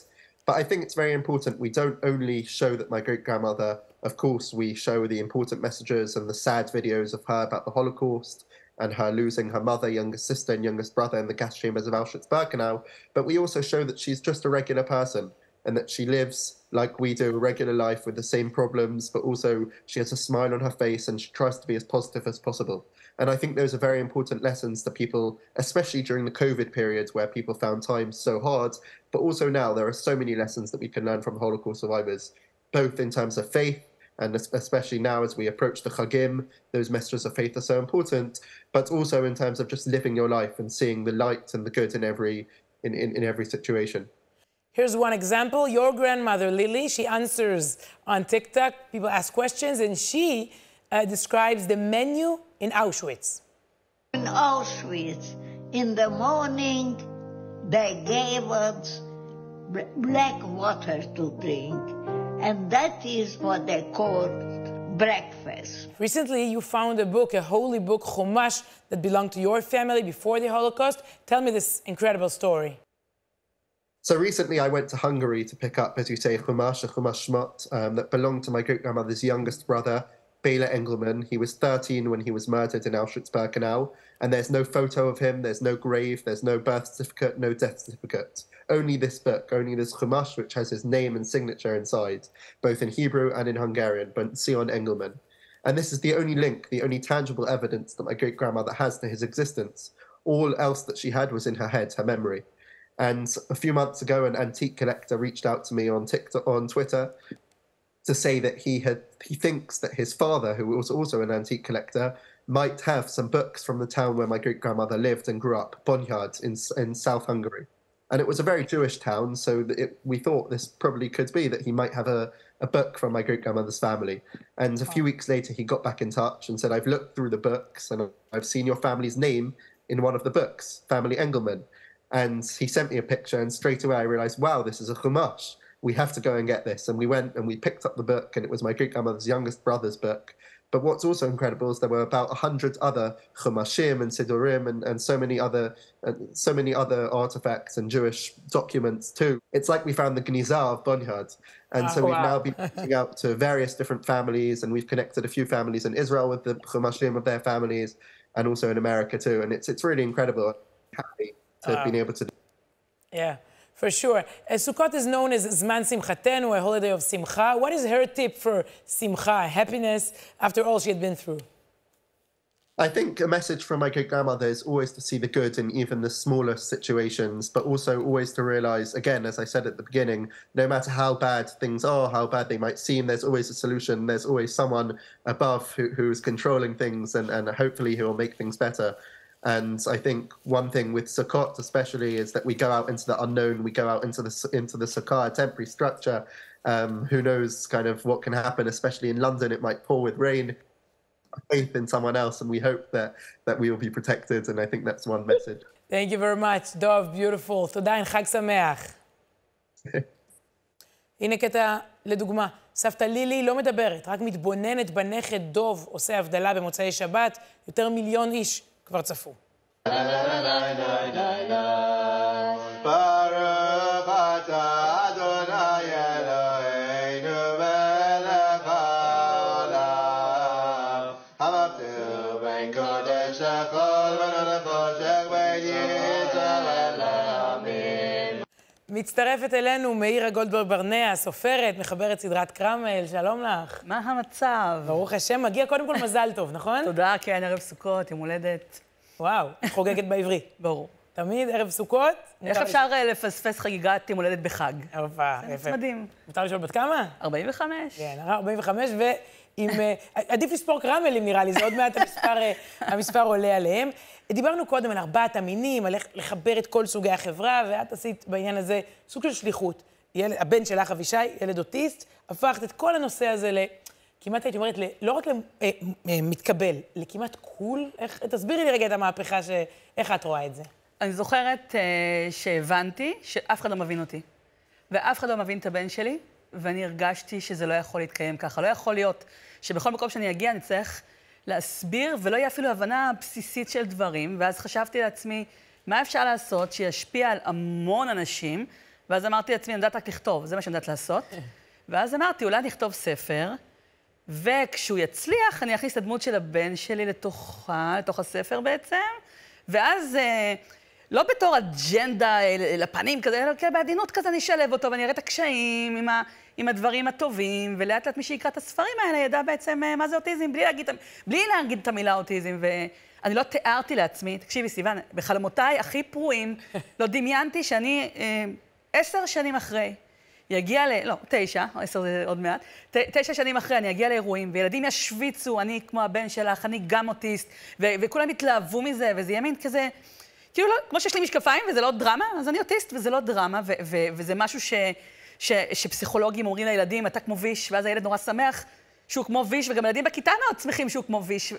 S10: But I think it's very important we don't only show that my great grandmother of course, we show the important messages and the sad videos of her about the Holocaust and her losing her mother, youngest sister, and youngest brother in the gas chambers of Auschwitz Birkenau. But we also show that she's just a regular person and that she lives like we do a regular life with the same problems, but also she has a smile on her face and she tries to be as positive as possible. And I think those are very important lessons to people, especially during the COVID period where people found times so hard. But also now, there are so many lessons that we can learn from Holocaust survivors, both in terms of faith and especially now as we approach the Chagim, those messages of faith are so important, but also in terms of just living your life and seeing the light and the good in every in, in, in every situation.
S1: Here's one example. Your grandmother, Lily, she answers on TikTok. People ask questions, and she uh, describes the menu in Auschwitz.
S9: In Auschwitz, in the morning, they gave us black water to drink and that is what they call breakfast.
S1: Recently, you found a book, a holy book, Chumash, that belonged to your family before the Holocaust. Tell me this incredible story.
S10: So recently, I went to Hungary to pick up, as you say, Chumash, a Chumash Shmot, um, that belonged to my great grandmother's youngest brother, Bela Engelman. He was 13 when he was murdered in Auschwitz-Birkenau, and there's no photo of him, there's no grave, there's no birth certificate, no death certificate only this book, only this Chumash, which has his name and signature inside, both in Hebrew and in Hungarian, Ben Sion Engelman. And this is the only link, the only tangible evidence that my great grandmother has to his existence. All else that she had was in her head, her memory. And a few months ago, an antique collector reached out to me on TikTok, on Twitter, to say that he had he thinks that his father, who was also an antique collector, might have some books from the town where my great grandmother lived and grew up, Bonyard, in in South Hungary and it was a very Jewish town, so it, we thought this probably could be that he might have a, a book from my great grandmother's family. And a few weeks later, he got back in touch and said, I've looked through the books and I've seen your family's name in one of the books, Family Engelman. And he sent me a picture, and straight away I realized, wow, this is a Chumash. We have to go and get this. And we went and we picked up the book, and it was my great grandmother's youngest brother's book. But what's also incredible is there were about a hundred other chumashim and sidurim and, and so many other uh, so many other artifacts and Jewish documents too. It's like we found the Gnizah of Bonyard. And so we've now been reaching out to various different families and we've connected a few families in Israel with the chumashim of their families and also in America too. And it's it's really incredible. Happy to have been able to do.
S1: Yeah. For sure. Uh, Sukkot is known as Zman Simchatenu, a holiday of Simcha. What is her tip for Simcha, happiness, after all she had been through?
S10: I think a message from my great grandmother is always to see the good in even the smallest situations, but also always to realize, again, as I said at the beginning, no matter how bad things are, how bad they might seem, there's always a solution. There's always someone above who, who is controlling things and, and hopefully who will make things better. And I think one thing with Sukkot especially is that we go out into the unknown, we go out into the into the Sukkah temporary structure. Um, who knows kind of what can happen, especially in London, it might pour with rain. Faith in someone else, and we hope that that we will be protected. And I think that's one message.
S1: Thank you very much, דוב, beautiful. תודה, עם חג שמח. הנה קטע לדוגמה, סבתא לילי לא מדברת, רק מתבוננת בנכד דוב עושה הבדלה במוצאי שבת, יותר מיליון איש כבר צפו. מצטרפת אלינו מאירה גולדברג ברנע, סופרת, מחברת סדרת קרמל, שלום לך.
S11: מה המצב?
S1: ברוך השם, מגיע קודם כל מזל טוב, נכון?
S11: תודה, כן, ערב סוכות, יום הולדת.
S1: וואו, חוגגת בעברי.
S11: ברור.
S1: תמיד ערב סוכות.
S11: איך אפשר אה, לפספס חגיגת יום הולדת בחג?
S1: יפה,
S11: זה מדהים.
S1: מותר לשאול בת כמה?
S11: 45.
S1: כן, 45, ועם... אה, עדיף לספור קרמלים, נראה לי, זה עוד מעט המספר, אה, המספר עולה עליהם. דיברנו קודם על ארבעת המינים, על איך לחבר את כל סוגי החברה, ואת עשית בעניין הזה סוג של שליחות. ילד, הבן שלך, אבישי, ילד אוטיסט, הפכת את כל הנושא הזה ל... כמעט הייתי אומרת, לא רק למתקבל, לכמעט קול. איך, תסבירי לי רגע את המהפכה, ש... איך את רואה את זה?
S11: אני זוכרת uh, שהבנתי שאף אחד לא מבין אותי. ואף אחד לא מבין את הבן שלי, ואני הרגשתי שזה לא יכול להתקיים ככה. לא יכול להיות שבכל מקום שאני אגיע אני צריך להסביר, ולא יהיה אפילו הבנה בסיסית של דברים. ואז חשבתי לעצמי, מה אפשר לעשות שישפיע על המון אנשים? ואז אמרתי לעצמי, אני יודעת רק לכתוב, זה מה שאני יודעת לעשות. ואז אמרתי, אולי נכתוב ספר, וכשהוא יצליח, אני אכניס את הדמות של הבן שלי לתוכה, לתוך הספר בעצם, ואז... Uh, לא בתור אג'נדה לפנים כזה, אלא בעדינות כזה אני אשלב אותו ואני אראה את הקשיים עם, ה, עם הדברים הטובים, ולאט לאט מי שיקרא את הספרים האלה ידע בעצם אה, מה זה אוטיזם, בלי להגיד, בלי להגיד את המילה אוטיזם. ואני לא תיארתי לעצמי, תקשיבי, סיוון, בחלומותיי הכי פרועים, לא דמיינתי שאני אה, עשר שנים אחרי, יגיע ל... לא, תשע, עשר זה עוד מעט, ת, תשע שנים אחרי אני אגיע לאירועים, וילדים ישוויצו, אני כמו הבן שלך, אני גם אוטיסט, ו, וכולם יתלהבו מזה, וזה יהיה מין כזה... כאילו, לא, כמו שיש לי משקפיים וזה לא דרמה, אז אני אוטיסט וזה לא דרמה, ו- ו- וזה משהו ש- ש- שפסיכולוגים אומרים לילדים, אתה כמו ויש, ואז הילד נורא שמח שהוא כמו ויש, וגם ילדים בכיתה מאוד שמחים שהוא כמו ויש.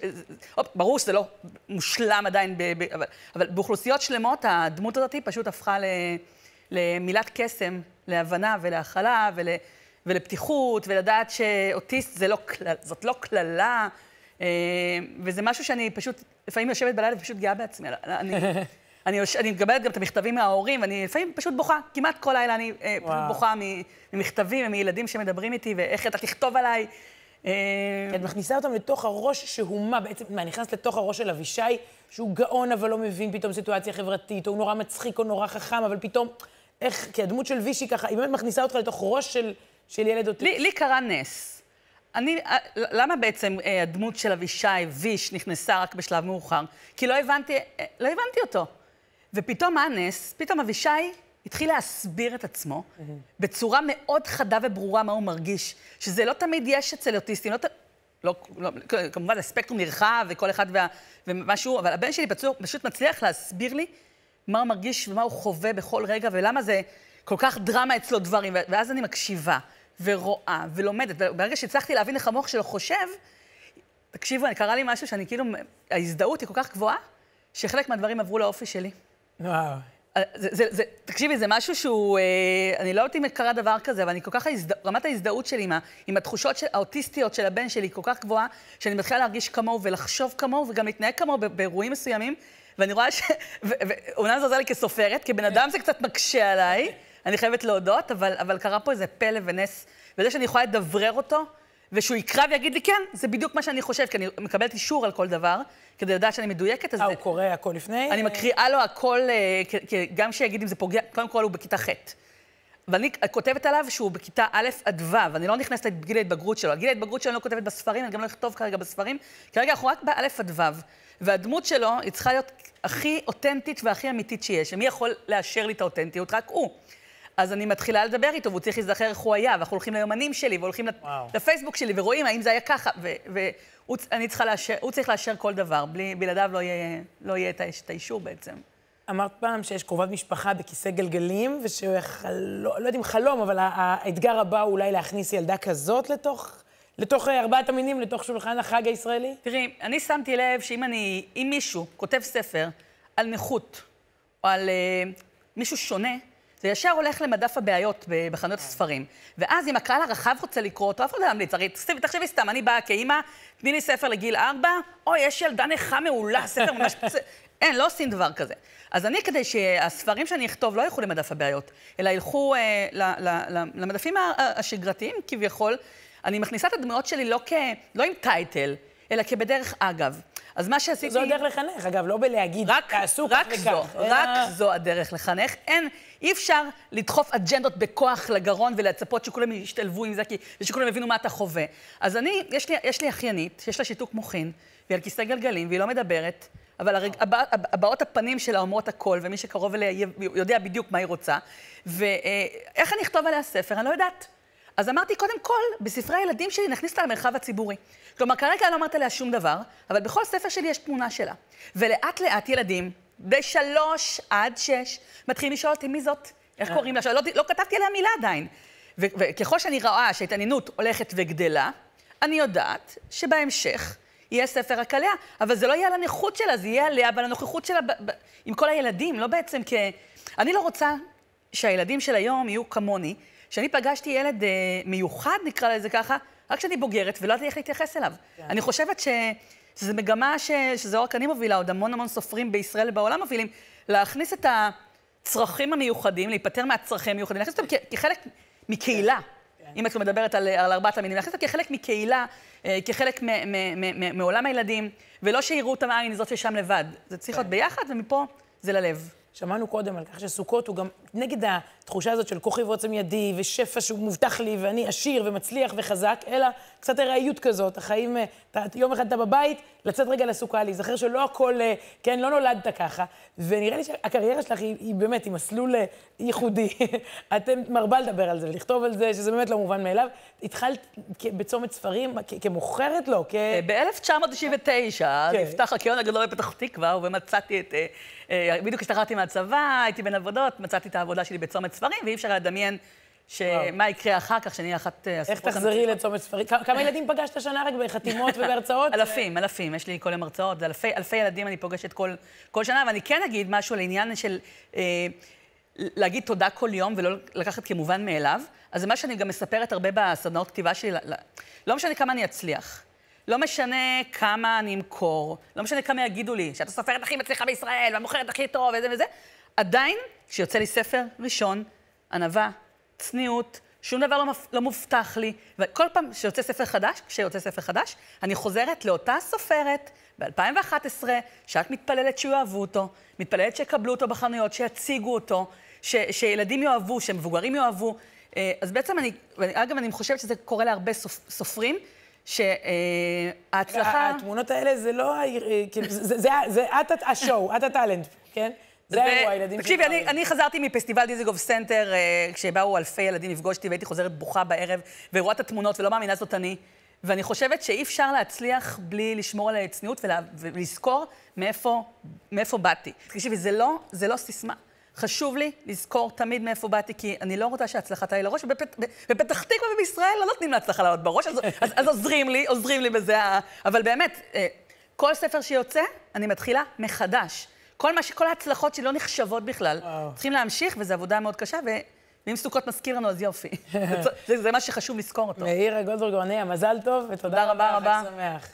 S11: ברור שזה לא מושלם עדיין, ב- ב- אבל, אבל באוכלוסיות שלמות הדמות הזאת פשוט הפכה ל- למילת קסם, להבנה ולהכלה ול- ולפתיחות, ולדעת שאוטיסט לא, זאת לא קללה. אה, וזה משהו שאני פשוט, לפעמים יושבת בלילה ופשוט גאה בעצמי. אני, אני, אני מקבלת גם את המכתבים מההורים, ואני לפעמים פשוט בוכה. כמעט כל לילה אני אה, פשוט בוכה ממכתבים ומילדים שמדברים איתי, ואיך אתה תכתוב עליי.
S1: אה, את מכניסה אותם לתוך הראש שהוא מה? בעצם, מה, נכנסת לתוך הראש של אבישי, שהוא גאון אבל לא מבין פתאום סיטואציה חברתית, או הוא נורא מצחיק או נורא חכם, אבל פתאום, איך, כי הדמות של וישי ככה, היא באמת מכניסה אותך לתוך ראש של, של ילד אותי.
S11: לי, לי קרה נס. אני, אה, למה בעצם הדמות של אבישי, ויש, נכנסה רק בשלב מאוחר? כי לא הבנתי, לא הבנתי אותו. ופתאום מה הנס? פתאום אבישי התחיל להסביר את עצמו. בצורה מאוד חדה וברורה מה הוא מרגיש. שזה לא תמיד יש אצל אוטיסטים, לא, לא, לא, כמובן הספקטרום נרחב וכל אחד וה, ומשהו, אבל הבן שלי פצוע, פשוט מצליח להסביר לי מה הוא מרגיש ומה הוא חווה בכל רגע, ולמה זה כל כך דרמה אצלו דברים. ואז אני מקשיבה ורואה ולומדת, וברגע שהצלחתי להבין איך המוח שלו חושב, תקשיבו, קרה לי משהו שאני כאילו, ההזדהות היא כל כך גבוהה, שחלק מהדברים עברו לאופי שלי.
S1: וואו.
S11: זה, זה, זה, תקשיבי, זה משהו שהוא, אה, אני לא יודעת אם קרה דבר כזה, אבל אני כל כך, ההזד... רמת ההזדהות שלי עם, ה, עם התחושות של, האוטיסטיות של הבן שלי כל כך גבוהה, שאני מתחילה להרגיש כמוהו ולחשוב כמוהו וגם להתנהג כמוהו באירועים מסוימים, ואני רואה ש... ואומנם זה עוזר לי כסופרת, כבן אדם זה קצת מקשה עליי, אני חייבת להודות, אבל, אבל קרה פה איזה פלא ונס, וזה שאני יכולה לדברר אותו, ושהוא יקרא ויגיד לי, כן, זה בדיוק מה שאני חושבת, כי אני מקבלת אישור על כל דבר, כדי לדעת שאני מדויקת.
S1: אה, הוא קורא הכל לפני?
S11: אני מקריאה לו הכל, אה, גם שיגיד אם זה פוגע, קודם כל הוא בכיתה ח'. ואני כותבת עליו שהוא בכיתה א' עד ו', אני לא נכנסת לגיל ההתבגרות שלו. גיל ההתבגרות שלו אני לא כותבת בספרים, אני גם לא אכתוב כרגע בספרים. כרגע אנחנו רק באלף עד ו', והדמות שלו היא צריכה להיות הכי אותנטית והכי אמיתית שיש. ומי יכול לאשר לי את האותנטיות? רק הוא. אז אני מתחילה לדבר איתו, והוא צריך להיזכר איך הוא היה, ואנחנו הולכים ליומנים שלי, והולכים וואו. לפייסבוק שלי, ורואים האם זה היה ככה, צריכה לאשר, צריך לאשר כל דבר, בלי, בלעדיו לא יהיה, לא יהיה את האישור בעצם.
S1: אמרת פעם שיש קרובת משפחה בכיסא גלגלים, יחל... לא, יודעת אם חלום, אבל האתגר הבא הוא אולי להכניס ילדה כזאת לתוך, לתוך אה, ארבעת המינים, לתוך שולחן החג הישראלי?
S11: תראי, אני שמתי לב שאם אני, אם מישהו כותב ספר על נכות, או על uh, מישהו שונה, זה ישר הולך למדף הבעיות בחנויות הספרים. ואז אם הקהל הרחב רוצה לקרוא אותו, אף אחד לא ימליץ. הרי תחשבי סתם, אני באה כאימא, תני לי ספר לגיל ארבע, אוי, יש ילדה נכה מעולה, ספר ממש... אין, לא עושים דבר כזה. אז אני, כדי שהספרים שאני אכתוב לא ילכו למדף הבעיות, אלא ילכו אה, ל, ל, ל, למדפים השגרתיים כביכול, אני מכניסה את הדמויות שלי לא, כ, לא עם טייטל, אלא כבדרך אגב. אז מה שעשיתי...
S1: זו הדרך לחנך, אגב, לא בלהגיד,
S11: רק,
S1: תעשו
S11: רק
S1: כך וכך. אלא-
S11: רק זו הדרך לחנך. אין, אי אפשר לדחוף אג'נדות בכוח לגרון ולצפות שכולם ישתלבו עם זה, כי, ושכולם יבינו מה אתה חווה. אז אני, יש לי, יש לי אחיינית, שיש לה שיתוק מוחין, והיא על כיסא גלגלים, והיא לא מדברת, אבל הרג, הבע, הבעות הפנים שלה אומרות הכל, ומי שקרוב אליה יודע בדיוק מה היא רוצה. ואיך אני אכתוב עליה ספר? אני לא יודעת. אז אמרתי, קודם כל, בספרי הילדים שלי נכניס אותה למרחב הציבורי. כלומר, כרגע לא אמרת עליה שום דבר, אבל בכל ספר שלי יש תמונה שלה. ולאט לאט ילדים, בשלוש עד שש, מתחילים לשאול אותי, מי זאת? איך
S1: אה.
S11: קוראים לה? שלא, לא כתבתי עליה מילה עדיין. וככל שאני רואה שההתעניינות הולכת וגדלה, אני יודעת שבהמשך יהיה ספר רק עליה, אבל זה לא יהיה על הנכות שלה, זה יהיה עליה ועל הנוכחות שלה ב- ב- עם כל הילדים, לא בעצם כ... אני לא רוצה שהילדים של היום יהיו כמוני, שאני פגשתי ילד אה, מיוחד, נקרא לזה ככה, רק כשאני בוגרת ולא ידעתי איך להתייחס אליו.
S1: כן.
S11: אני חושבת ש... שזו מגמה ש... שזה לא רק אני מובילה, עוד המון המון סופרים בישראל ובעולם מובילים, להכניס את הצרכים המיוחדים, להיפטר מהצרכים המיוחדים, להכניס אותם כ- כחלק מקהילה. אם את מדברת על, על ארבעת המינים, להכניס אותם כחלק מקהילה, אה, כחלק מ- מ- מ- מ- מעולם הילדים, ולא שיראו אותם עין זאת ששם לבד. זה צריך להיות ביחד, ומפה זה ללב.
S1: שמענו קודם על כך שסוכות הוא גם נגד התחושה הזאת של כוכי ועוצם ידי, ושפע שהוא מובטח לי, ואני עשיר ומצליח וחזק, אלא קצת ארעיות כזאת. החיים, אה, אתה, יום אחד אתה בבית, לצאת רגע לסוכה, להיזכר שלא הכל, אה, כן, לא נולדת ככה. ונראה לי שהקריירה שלך היא, היא באמת, היא מסלול אה, ייחודי. אתם מרבה לדבר על זה ולכתוב על זה, שזה באמת לא מובן מאליו. התחלת בצומת ספרים, כמוכרת לו, כ...
S11: ב-1999,
S1: כן.
S11: נפתח הקיון הגדול בפתח תקווה, ומצאתי את... אה, אה, בדיוק השתחררתי מהצבא, הייתי בין עבודות, מצאתי את העבודה שלי בצומת ספרים, ואי אפשר לדמיין שמה יקרה אחר כך, שאני אחת אה,
S1: איך תחזרי. לצומת ספרים? כמה- ילדים פגשת השנה רק בחתימות ובהרצאות?
S11: אלפים, אלפים, יש לי כל יום הרצאות, אלפי, ילדים אני פוגשת כל, שנה, ואני כן אגיד משהו לעניין של אה, להגיד תודה כל יום ולא לקחת כמובן מאליו. אז זה מה שאני גם מספרת הרבה בסדנאות כתיבה שלי, לא משנה כמה אני אצליח. לא משנה כמה אני אמכור, לא משנה כמה יגידו לי, שאת הסופרת הכי מצליחה בישראל, והמוכרת הכי טוב, וזה וזה, עדיין, כשיוצא לי ספר ראשון, ענווה, צניעות, שום דבר לא, מפ- לא מובטח לי, וכל פעם שיוצא ספר חדש, כשיוצא ספר חדש, אני חוזרת לאותה סופרת ב-2011, שאת מתפללת שיאהבו אותו, מתפללת שיקבלו אותו בחנויות, שיציגו אותו, ש- שילדים יאהבו, שמבוגרים יאהבו. אה, אז בעצם אני, אגב, אני חושבת שזה קורה להרבה סופ, סופרים, שההצלחה...
S1: התמונות האלה זה לא, אה, כאילו, זה- את ה show, את ה talent, כן? זה האירוע, הילדים
S11: תקשיבי,
S1: שלי.
S11: אני, אני חזרתי מפסטיבל דיזיגוף סנטר, אה, כשבאו אלפי ילדים לפגוש אותי, והייתי חוזרת בוכה בערב, ורואה את התמונות ולא מאמינה זאת אני. ואני חושבת שאי אפשר להצליח בלי לשמור על הצניעות ולה, ולזכור מאיפה, מאיפה באתי. תקשיבי, זה לא, זה לא סיסמה. חשוב לי לזכור תמיד מאיפה באתי, כי אני לא רוצה שההצלחה תעלה לראש, ובפת- בפתח תקווה ובישראל לא נותנים להצלחה לעלות בראש, אז, אז, אז עוזרים לי, עוזרים לי בזה. אבל באמת, אה, כל ספר שיוצא, אני מתחילה מחדש. כל, מה ש, כל ההצלחות שלי לא נחשבות בכלל. צריכים להמשיך, וזו עבודה מאוד קשה, ו... ואם סוכות מזכיר לנו, אז יופי. זה, זה, מה שחשוב לזכור אותו.
S1: מאירה גולדברג רוניה, מזל טוב, ותודה
S11: תודה רבה רבה.
S1: חג שמח.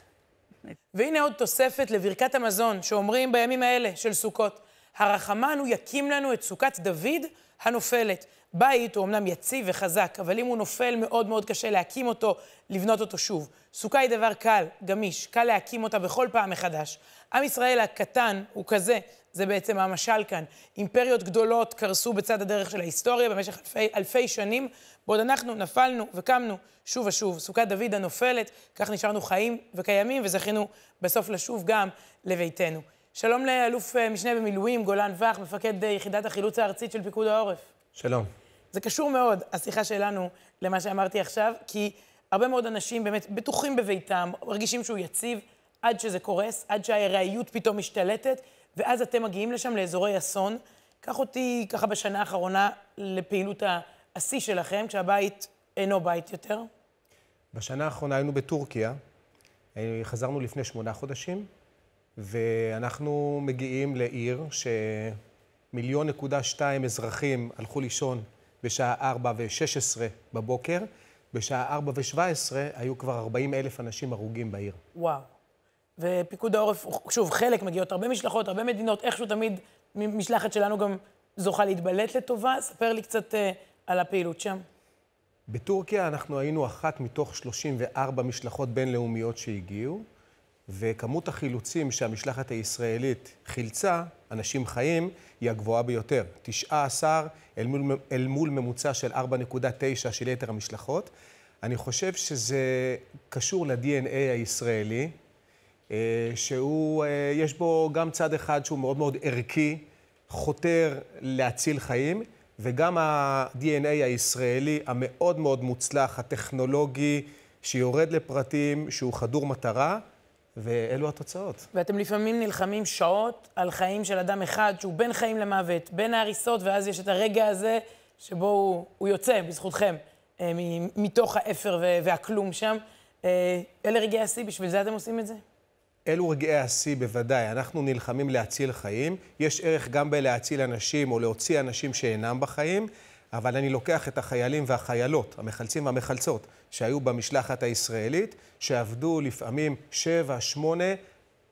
S1: והנה עוד תוספת לברכת המזון, שאומרים בימים האלה של סוכות. הרחמן הוא יקים לנו את סוכת דוד הנופלת. בית הוא אמנם יציב וחזק, אבל אם הוא נופל, מאוד מאוד קשה להקים אותו, לבנות אותו שוב. סוכה היא דבר קל, גמיש, קל להקים אותה בכל פעם מחדש. עם ישראל הקטן הוא כזה, זה בעצם המשל כאן. אימפריות גדולות קרסו בצד הדרך של ההיסטוריה במשך אלפי, אלפי שנים, בעוד אנחנו נפלנו וקמנו שוב ושוב. סוכת דוד הנופלת, כך נשארנו חיים וקיימים, וזכינו בסוף לשוב גם לביתנו. שלום לאלוף אה, משנה במילואים, גולן וך, מפקד אה, יחידת החילוץ הארצית של פיקוד העורף.
S12: שלום.
S1: זה קשור מאוד, השיחה שלנו, למה שאמרתי עכשיו, כי הרבה מאוד אנשים באמת בטוחים בביתם, מרגישים שהוא יציב, עד שזה קורס, עד שהארעיות פתאום משתלטת, ואז אתם מגיעים לשם לאזורי אסון. קח אותי ככה בשנה האחרונה לפעילות השיא שלכם, כשהבית אינו בית יותר.
S12: בשנה האחרונה היינו בטורקיה, חזרנו לפני שמונה חודשים, ואנחנו מגיעים לעיר שמיליון נקודה שתיים אזרחים הלכו לישון בשעה ארבע ושש עשרה בבוקר, בשעה ארבע ושבע עשרה היו כבר ארבעים אלף אנשים הרוגים בעיר.
S1: וואו. ופיקוד העורף, שוב, חלק מגיעות הרבה משלחות, הרבה מדינות, איכשהו תמיד משלחת שלנו גם זוכה להתבלט לטובה. ספר לי קצת אה, על הפעילות שם.
S12: בטורקיה אנחנו היינו אחת מתוך 34 משלחות בינלאומיות שהגיעו. וכמות החילוצים שהמשלחת הישראלית חילצה, אנשים חיים, היא הגבוהה ביותר. 19 אל מול, אל מול ממוצע של 4.9 של יתר המשלחות. אני חושב שזה קשור ל-DNA הישראלי, שהוא, אה, יש בו גם צד אחד שהוא מאוד מאוד ערכי, חותר להציל חיים, וגם ה-DNA הישראלי המאוד מאוד מוצלח, הטכנולוגי, שיורד לפרטים, שהוא חדור מטרה, ואלו התוצאות.
S1: ואתם לפעמים נלחמים שעות על חיים של אדם אחד, שהוא בין חיים למוות, בין ההריסות, ואז יש את הרגע הזה שבו הוא, הוא יוצא, בזכותכם, אה, מתוך האפר והכלום שם. אה, אלה רגעי השיא, בשביל זה אתם עושים את זה?
S12: אלו רגעי השיא בוודאי. אנחנו נלחמים להציל חיים. יש ערך גם בלהציל אנשים או להוציא אנשים שאינם בחיים, אבל אני לוקח את החיילים והחיילות, המחלצים והמחלצות, שהיו במשלחת הישראלית, שעבדו לפעמים שבע, שמונה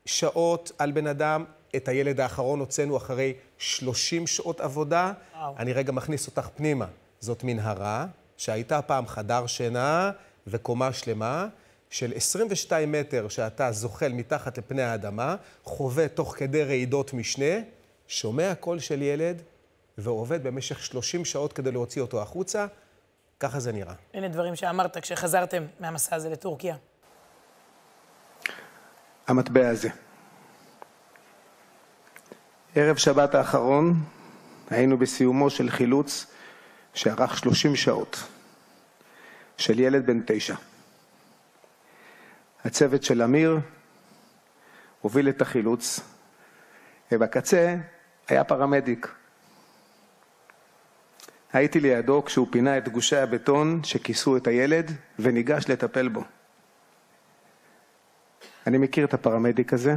S12: שעות על בן אדם. את הילד האחרון הוצאנו אחרי 30 שעות עבודה. וואו. אני רגע מכניס אותך פנימה. זאת מנהרה, שהייתה פעם חדר שינה וקומה שלמה. של 22 מטר שאתה זוחל מתחת לפני האדמה, חווה תוך כדי רעידות משנה, שומע קול של ילד ועובד במשך 30 שעות כדי להוציא אותו החוצה, ככה זה נראה.
S1: הנה דברים שאמרת כשחזרתם מהמסע הזה לטורקיה.
S13: המטבע הזה. ערב שבת האחרון היינו בסיומו של חילוץ שארך 30 שעות, של ילד בן תשע. הצוות של אמיר הוביל את החילוץ, ובקצה היה פרמדיק. הייתי לידו כשהוא פינה את גושי הבטון שכיסו את הילד וניגש לטפל בו. אני מכיר את הפרמדיק הזה,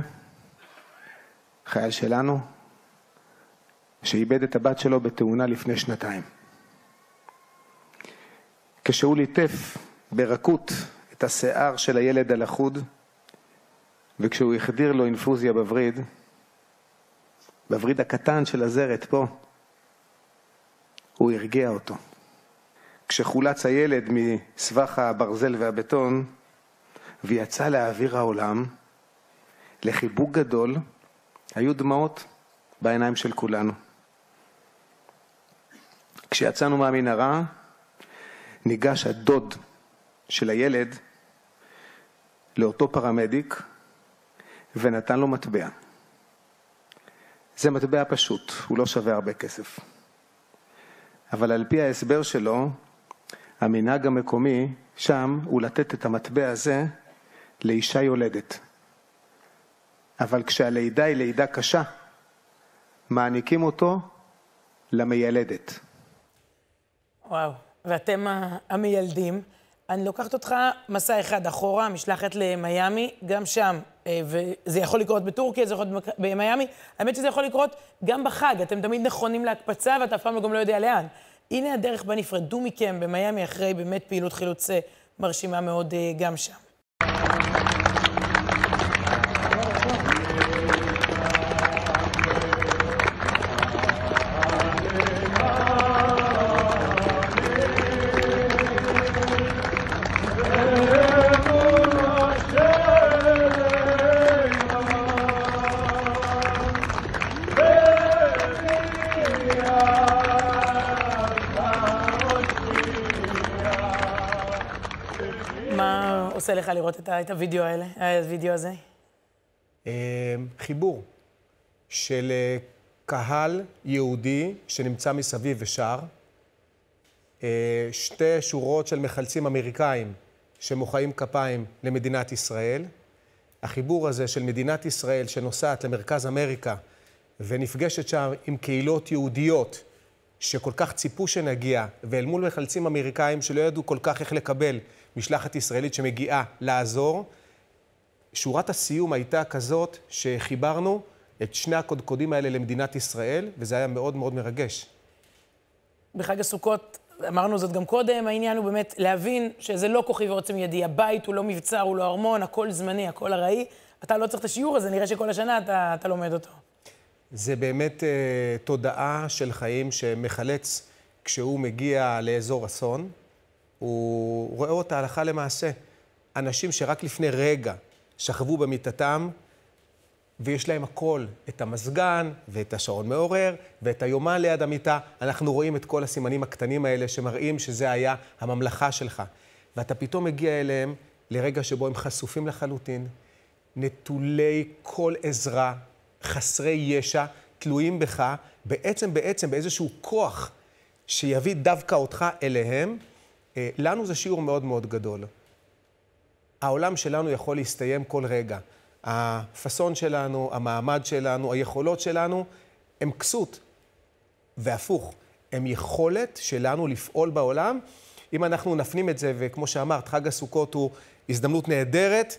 S13: חייל שלנו, שאיבד את הבת שלו בתאונה לפני שנתיים. כשהוא ליטף ברכות את השיער של הילד הלכוד, וכשהוא החדיר לו אינפוזיה בווריד, בווריד הקטן של הזרת פה, הוא הרגיע אותו. כשחולץ הילד מסבך הברזל והבטון ויצא לאוויר העולם, לחיבוק גדול, היו דמעות בעיניים של כולנו. כשיצאנו מהמנהרה, ניגש הדוד של הילד לאותו פרמדיק ונתן לו מטבע. זה מטבע פשוט, הוא לא שווה הרבה כסף. אבל על פי ההסבר שלו, המנהג המקומי שם הוא לתת את המטבע הזה לאישה יולדת. אבל כשהלידה היא לידה קשה, מעניקים אותו למיילדת.
S1: וואו, ואתם המיילדים. אני לוקחת אותך מסע אחד אחורה, משלחת למיאמי, גם שם, אה, וזה יכול לקרות בטורקיה, זה יכול לקרות במיאמי. האמת שזה יכול לקרות גם בחג, אתם תמיד נכונים להקפצה ואתה אף פעם גם לא יודע לאן. הנה הדרך בה נפרדו מכם במיאמי אחרי באמת פעילות חילוץ אה, מרשימה מאוד אה, גם שם. עושה לך לראות את, את הוידאו האלה, הוידאו הזה?
S12: אמ, חיבור של אה, קהל יהודי שנמצא מסביב ושר, אה, שתי שורות של מחלצים אמריקאים שמוחאים כפיים למדינת ישראל. החיבור הזה של מדינת ישראל שנוסעת למרכז אמריקה ונפגשת שם עם קהילות יהודיות שכל כך ציפו שנגיע, ואל מול מחלצים אמריקאים שלא ידעו כל כך איך לקבל משלחת ישראלית שמגיעה לעזור. שורת הסיום הייתה כזאת שחיברנו את שני הקודקודים האלה למדינת ישראל, וזה היה מאוד מאוד מרגש.
S1: בחג הסוכות, אמרנו זאת גם קודם, העניין הוא באמת להבין שזה לא כוכי ועוצם ידי, הבית הוא לא מבצר, הוא לא ארמון, הכל זמני, הכל ארעי. אתה לא צריך את השיעור הזה, נראה שכל השנה אתה, אתה לומד אותו.
S12: זה באמת uh, תודעה של חיים שמחלץ כשהוא מגיע לאזור אסון. הוא רואה אותה הלכה למעשה. אנשים שרק לפני רגע שכבו במיטתם, ויש להם הכל, את המזגן, ואת השעון מעורר, ואת היומן ליד המיטה. אנחנו רואים את כל הסימנים הקטנים האלה שמראים שזה היה הממלכה שלך. ואתה פתאום מגיע אליהם לרגע שבו הם חשופים לחלוטין, נטולי כל עזרה, חסרי ישע, תלויים בך, בעצם בעצם באיזשהו כוח שיביא דווקא אותך אליהם. אה, לנו זה שיעור מאוד מאוד גדול. העולם שלנו יכול להסתיים כל רגע. הפאסון שלנו, המעמד שלנו, היכולות שלנו, הם כסות. והפוך, הם יכולת שלנו לפעול בעולם. אם אנחנו נפנים את זה, וכמו שאמרת, חג הסוכות הוא הזדמנות נהדרת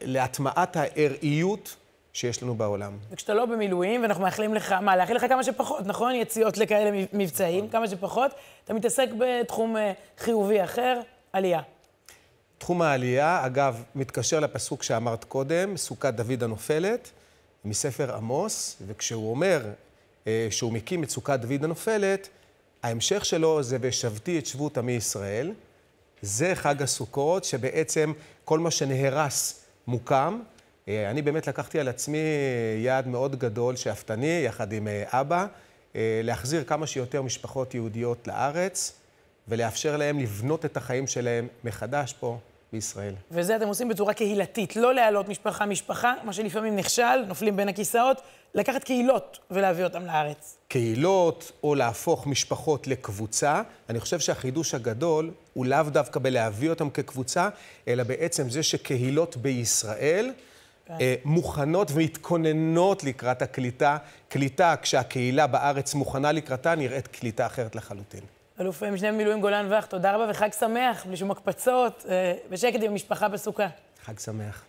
S12: להטמעת הארעיות שיש לנו בעולם.
S1: וכשאתה לא במילואים, ואנחנו מאחלים לך, מה, לאחל לך כמה שפחות, נכון? יציאות לכאלה מבצעים, נכון. כמה שפחות. אתה מתעסק בתחום אה, חיובי אחר, עלייה.
S12: תחום העלייה, אגב, מתקשר לפסוק שאמרת קודם, סוכת דוד הנופלת, מספר עמוס, וכשהוא אומר אה, שהוא מקים את סוכת דוד הנופלת, ההמשך שלו זה ושבתי את שבות עמי ישראל. זה חג הסוכות, שבעצם כל מה שנהרס מוקם. אה, אני באמת לקחתי על עצמי יעד מאוד גדול, שאפתני, יחד עם אה, אבא, אה, להחזיר כמה שיותר משפחות יהודיות לארץ, ולאפשר להם לבנות את החיים שלהם מחדש פה בישראל.
S1: וזה אתם עושים בצורה קהילתית, לא להעלות משפחה-משפחה, מה שלפעמים נכשל, נופלים בין הכיסאות, לקחת קהילות ולהביא אותם לארץ.
S12: קהילות, או להפוך משפחות לקבוצה. אני חושב שהחידוש הגדול הוא לאו דווקא בלהביא אותם כקבוצה, אלא בעצם זה שקהילות בישראל מוכנות ומתכוננות לקראת הקליטה. קליטה, כשהקהילה בארץ מוכנה לקראתה, נראית קליטה אחרת לחלוטין.
S1: אלוף משנה במילואים גולן ואך, תודה רבה וחג שמח, בלי שום הקפצות, אה, בשקט עם המשפחה בסוכה.
S12: חג שמח.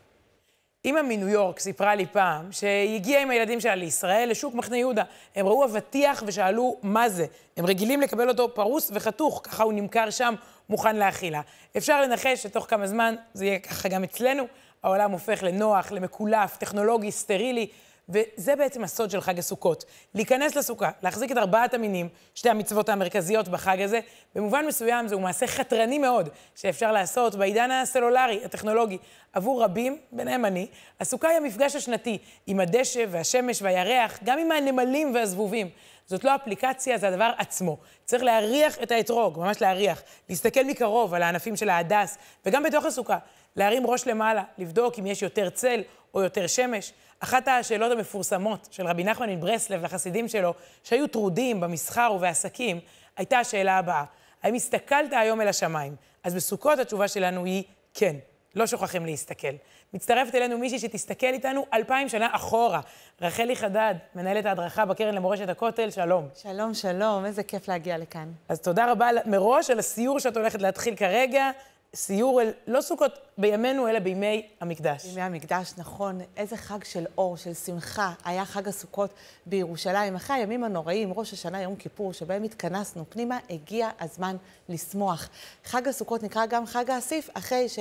S1: אימא מניו יורק סיפרה לי פעם שהיא הגיעה עם הילדים שלה לישראל, לשוק מחנה יהודה. הם ראו אבטיח ושאלו מה זה. הם רגילים לקבל אותו פרוס וחתוך, ככה הוא נמכר שם, מוכן לאכילה. אפשר לנחש שתוך כמה זמן זה יהיה ככה גם אצלנו. העולם הופך לנוח, למקולף, טכנולוגי, סטרילי. וזה בעצם הסוד של חג הסוכות. להיכנס לסוכה, להחזיק את ארבעת המינים, שתי המצוות המרכזיות בחג הזה, במובן מסוים זהו מעשה חתרני מאוד, שאפשר לעשות בעידן הסלולרי, הטכנולוגי. עבור רבים, ביניהם אני, הסוכה היא המפגש השנתי עם הדשא והשמש והירח, גם עם הנמלים והזבובים. זאת לא אפליקציה, זה הדבר עצמו. צריך להריח את האתרוג, ממש להריח. להסתכל מקרוב על הענפים של ההדס, וגם בתוך הסוכה. להרים ראש למעלה, לבדוק אם יש יותר צל או יותר שמש. אחת השאלות המפורסמות של רבי נחמן מברסלב לחסידים שלו, שהיו טרודים במסחר ובעסקים, הייתה השאלה הבאה: האם הסתכלת היום אל השמיים? אז בסוכות התשובה שלנו היא כן, לא שוכחים להסתכל. מצטרפת אלינו מישהי שתסתכל איתנו אלפיים שנה אחורה. רחלי חדד, מנהלת ההדרכה בקרן למורשת הכותל, שלום.
S14: שלום, שלום, איזה כיף להגיע לכאן.
S1: אז תודה רבה מראש על הסיור שאת הולכת להתחיל כרגע. סיור אל, לא סוכות בימינו, אלא בימי המקדש.
S14: בימי המקדש, נכון. איזה חג של אור, של שמחה. היה חג הסוכות בירושלים. אחרי הימים הנוראים, ראש השנה, יום כיפור, שבהם התכנסנו פנימה, הגיע הזמן לשמוח. חג הסוכות נקרא גם חג האסיף, אחרי ש...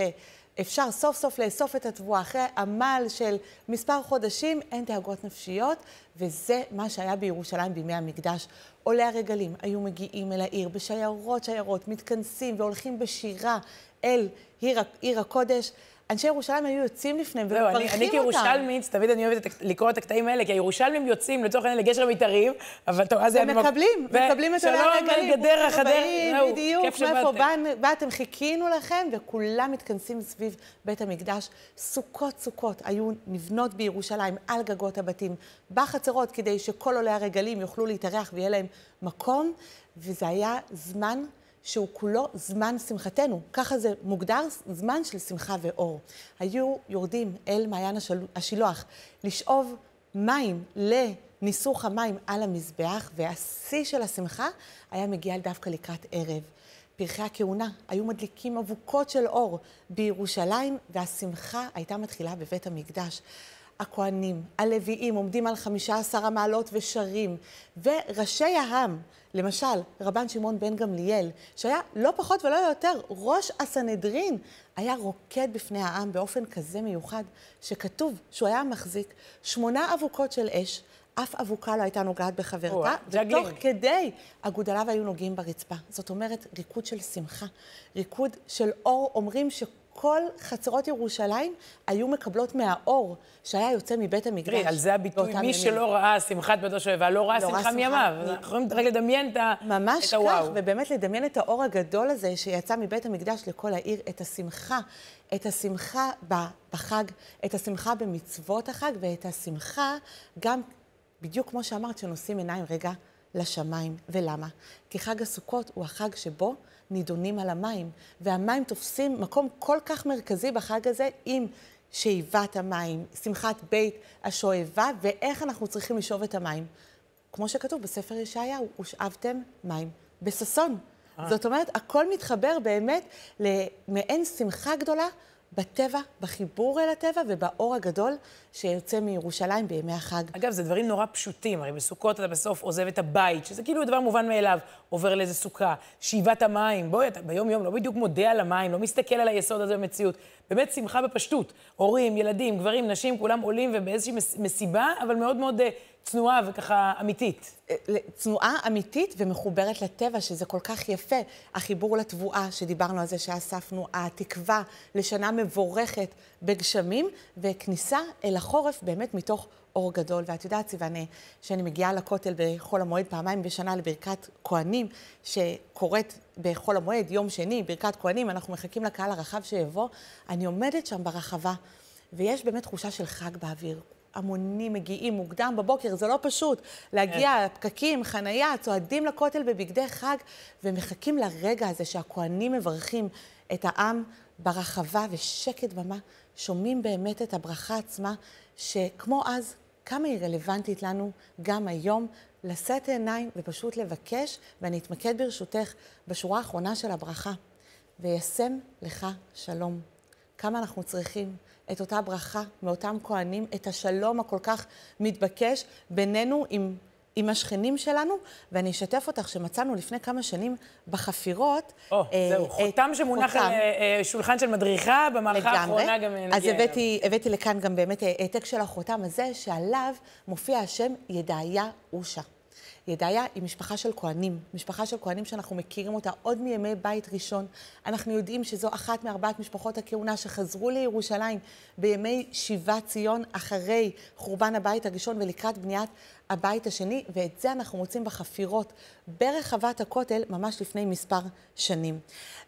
S14: אפשר סוף סוף לאסוף את התבואה. אחרי עמל של מספר חודשים, אין דאגות נפשיות, וזה מה שהיה בירושלים בימי המקדש. עולי הרגלים היו מגיעים אל העיר בשיירות שיירות, מתכנסים והולכים בשירה אל עיר, עיר הקודש. אנשי ירושלים היו יוצאים לפניהם ומברכים אותם.
S1: אני כירושלמית, תמיד אני אוהבת לקרוא את הקטעים האלה, כי הירושלמים יוצאים לצורך העניין לגשר מיתרים, אבל טוב, אז
S14: זה... ומקבלים, מקבלים את עולי הרגלים.
S1: שלום, גדרה, חדרה,
S14: זהו, בדיוק, מאיפה באתם, חיכינו לכם, וכולם מתכנסים סביב בית המקדש. סוכות סוכות היו נבנות בירושלים על גגות הבתים, בחצרות, כדי שכל עולי הרגלים יוכלו להתארח ויהיה להם מקום, וזה היה זמן שהוא כולו זמן שמחתנו. ככה זה מוגדר, זמן של שמחה ואור. היו יורדים אל מעיין. השילוח לשאוב מים לניסוך המים על המזבח, והשיא של השמחה היה מגיע דווקא לקראת ערב. פרחי הכהונה היו מדליקים אבוקות של אור בירושלים, והשמחה הייתה מתחילה בבית המקדש. הכהנים, הלוויים, עומדים על חמישה עשר המעלות ושרים, וראשי העם, למשל, רבן שמעון בן גמליאל, שהיה לא פחות ולא יותר ראש הסנהדרין, היה רוקד בפני העם באופן כזה מיוחד, שכתוב שהוא היה מחזיק שמונה אבוקות של אש, אף אבוקה לא הייתה נוגעת בחברתה, ותוך כדי אגודליו היו נוגעים ברצפה. זאת אומרת, ריקוד של שמחה, ריקוד של אור, אומרים ש... כל חצרות ירושלים היו מקבלות מהאור שהיה יוצא מבית המקדש.
S1: תראי, על זה הביטוי, מי
S14: ימים.
S1: שלא ראה שמחת בית השואבה, לא ראה
S14: לא
S1: שמחה. מימיו. אנחנו יכולים רק לדמיין את ה-
S14: ממש
S1: את
S14: כך,
S1: הוואו.
S14: ובאמת לדמיין את האור הגדול הזה שיצא מבית המקדש לכל העיר, את השמחה, את השמחה בחג, את השמחה במצוות החג, ואת השמחה גם, בדיוק כמו שאמרת, שנושאים עיניים רגע לשמיים. ולמה? כי חג הסוכות הוא החג שבו נידונים על המים, והמים תופסים מקום כל כך מרכזי בחג הזה עם שאיבת המים, שמחת בית השואבה, ואיך אנחנו צריכים לשאוב את המים. כמו שכתוב בספר ישעיהו, ושאבתם מים בששון.
S1: אה.
S14: זאת אומרת, הכל מתחבר באמת למעין שמחה גדולה בטבע, בחיבור אל הטבע ובאור הגדול שיוצא מירושלים בימי החג.
S1: אגב, זה דברים נורא פשוטים, הרי בסוכות אתה בסוף עוזב את הבית, שזה כאילו דבר מובן מאליו, עובר לאיזה סוכה, שאיבת המים, בואי, אתה ביום-יום לא בדיוק מודה על המים, לא מסתכל על היסוד הזה במציאות. באמת שמחה בפשטות. הורים, ילדים, גברים, נשים, כולם עולים ובאיזושהי מס- מסיבה, אבל מאוד מאוד אה, צנועה וככה אמיתית.
S14: אה, צנועה אמיתית ומחוברת לטבע, שזה כל כך יפה. החיבור לתבואה, שדיברנו על זה שאספנו, התקווה לשנה מבורכת בגשמים, וכניסה אל החורף באמת מתוך אור גדול. ואת יודעת, סיוון, שאני מגיעה לכותל בחול המועד פעמיים בשנה לברכת כהנים, שקורית בחול המועד, יום שני, ברכת כהנים, אנחנו מחכים לקהל הרחב שיבוא. אני עומדת שם ברחבה, ויש באמת תחושה של חג באוויר. המונים מגיעים מוקדם בבוקר, זה לא פשוט. להגיע, פקקים, חנייה, צועדים לכותל בבגדי חג, ומחכים לרגע הזה שהכוהנים מברכים את העם ברחבה, ושקט במה, שומעים באמת את הברכה עצמה, שכמו אז, כמה היא רלוונטית לנו גם היום, לשאת עיניים ופשוט לבקש, ואני אתמקד ברשותך בשורה האחרונה של הברכה. וישם לך שלום. כמה אנחנו צריכים את אותה ברכה מאותם כהנים, את השלום הכל כך מתבקש בינינו עם, עם השכנים שלנו, ואני אשתף אותך שמצאנו לפני כמה שנים בחפירות...
S1: או,
S14: אה,
S1: זהו, חותם שמונח על
S14: חותם.
S1: אה, אה, שולחן של מדריכה, במערכה האחרונה גם אה, נגיע
S14: אז. הבאתי, הבאתי לכאן גם באמת העתק של החותם הזה, שעליו מופיע השם ידעיה אושה. ידעיה היא משפחה של כהנים, משפחה של כהנים שאנחנו מכירים אותה עוד מימי בית ראשון. אנחנו יודעים שזו אחת מארבעת משפחות הכהונה שחזרו לירושלים בימי שיבת ציון אחרי חורבן הבית הראשון ולקראת בניית הבית השני, ואת זה אנחנו מוצאים בחפירות ברחבת הכותל ממש לפני מספר שנים.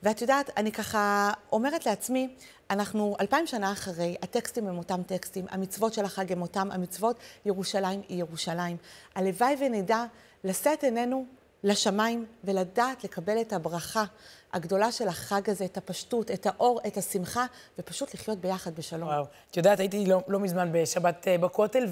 S14: ואת יודעת, אני ככה אומרת לעצמי, אנחנו אלפיים שנה אחרי, הטקסטים הם אותם טקסטים, המצוות של החג הם אותם המצוות, ירושלים היא ירושלים. הלוואי ונדע לשאת עינינו לשמיים ולדעת לקבל את הברכה הגדולה של החג הזה, את הפשטות, את האור, את השמחה, ופשוט לחיות ביחד בשלום.
S1: וואו. את יודעת, הייתי לא, לא מזמן בשבת אה, בכותל,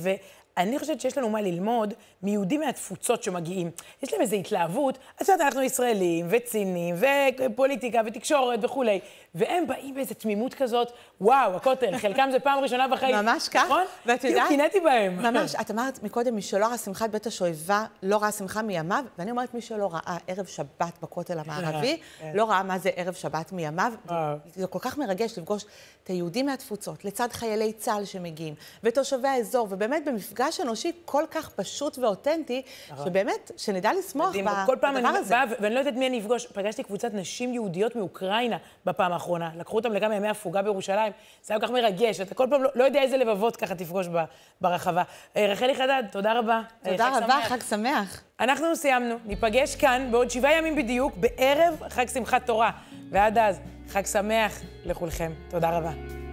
S1: ואני חושבת שיש לנו מה ללמוד מיהודים מהתפוצות שמגיעים. יש להם איזו התלהבות, את יודעת, אנחנו ישראלים, וציניים, ופוליטיקה, ותקשורת וכולי, והם באים באיזו תמימות כזאת, וואו, הכותל, חלקם זה פעם ראשונה בחיים.
S14: ממש כך,
S1: נכון?
S14: ואת
S1: כאילו,
S14: יודעת...
S1: קינאתי בהם.
S14: ממש, את אמרת מקודם, מי שלא ראה שמחת בית השואבה, לא ראה שמחה מימיו, ואני אומרת, מי שלא ראה ערב שבת בכותל המערבי,
S1: כן.
S14: לא ראה מה זה ערב שבת מימיו. זה כל כך מרגש לפגוש את היהודים מהתפוצות, לצד חיילי צה"ל שמגיעים, ותושבי האזור, ובאמת במפגש אנושי כל כך פשוט ואותנטי,
S1: נכון.
S14: שבאמת, שנדע לשמוח
S1: מדהים,
S14: ב-
S1: כל פעם
S14: בדבר
S1: אני
S14: הזה.
S1: באה, ואני לא יודעת מי אני אפגוש. פגשתי קבוצת נשים יהודיות מאוקראינה בפעם האחרונה. לקחו אותם לכמה ימי הפוגה בירושלים. זה היה כל כך מרגש. אתה כל פעם לא, לא יודע איזה לבבות ככה תפגוש ב, ברחבה. אה, רחלי חדד, תודה רבה. אה,
S14: תודה
S1: חג
S14: רבה,
S1: שמח.
S14: חג שמח.
S1: אנחנו סיימנו. ניפגש כאן בעוד שבעה ימים בדיוק, בערב חג שמחת תורה. ועד אז, חג שמח לכולכם. תודה רבה.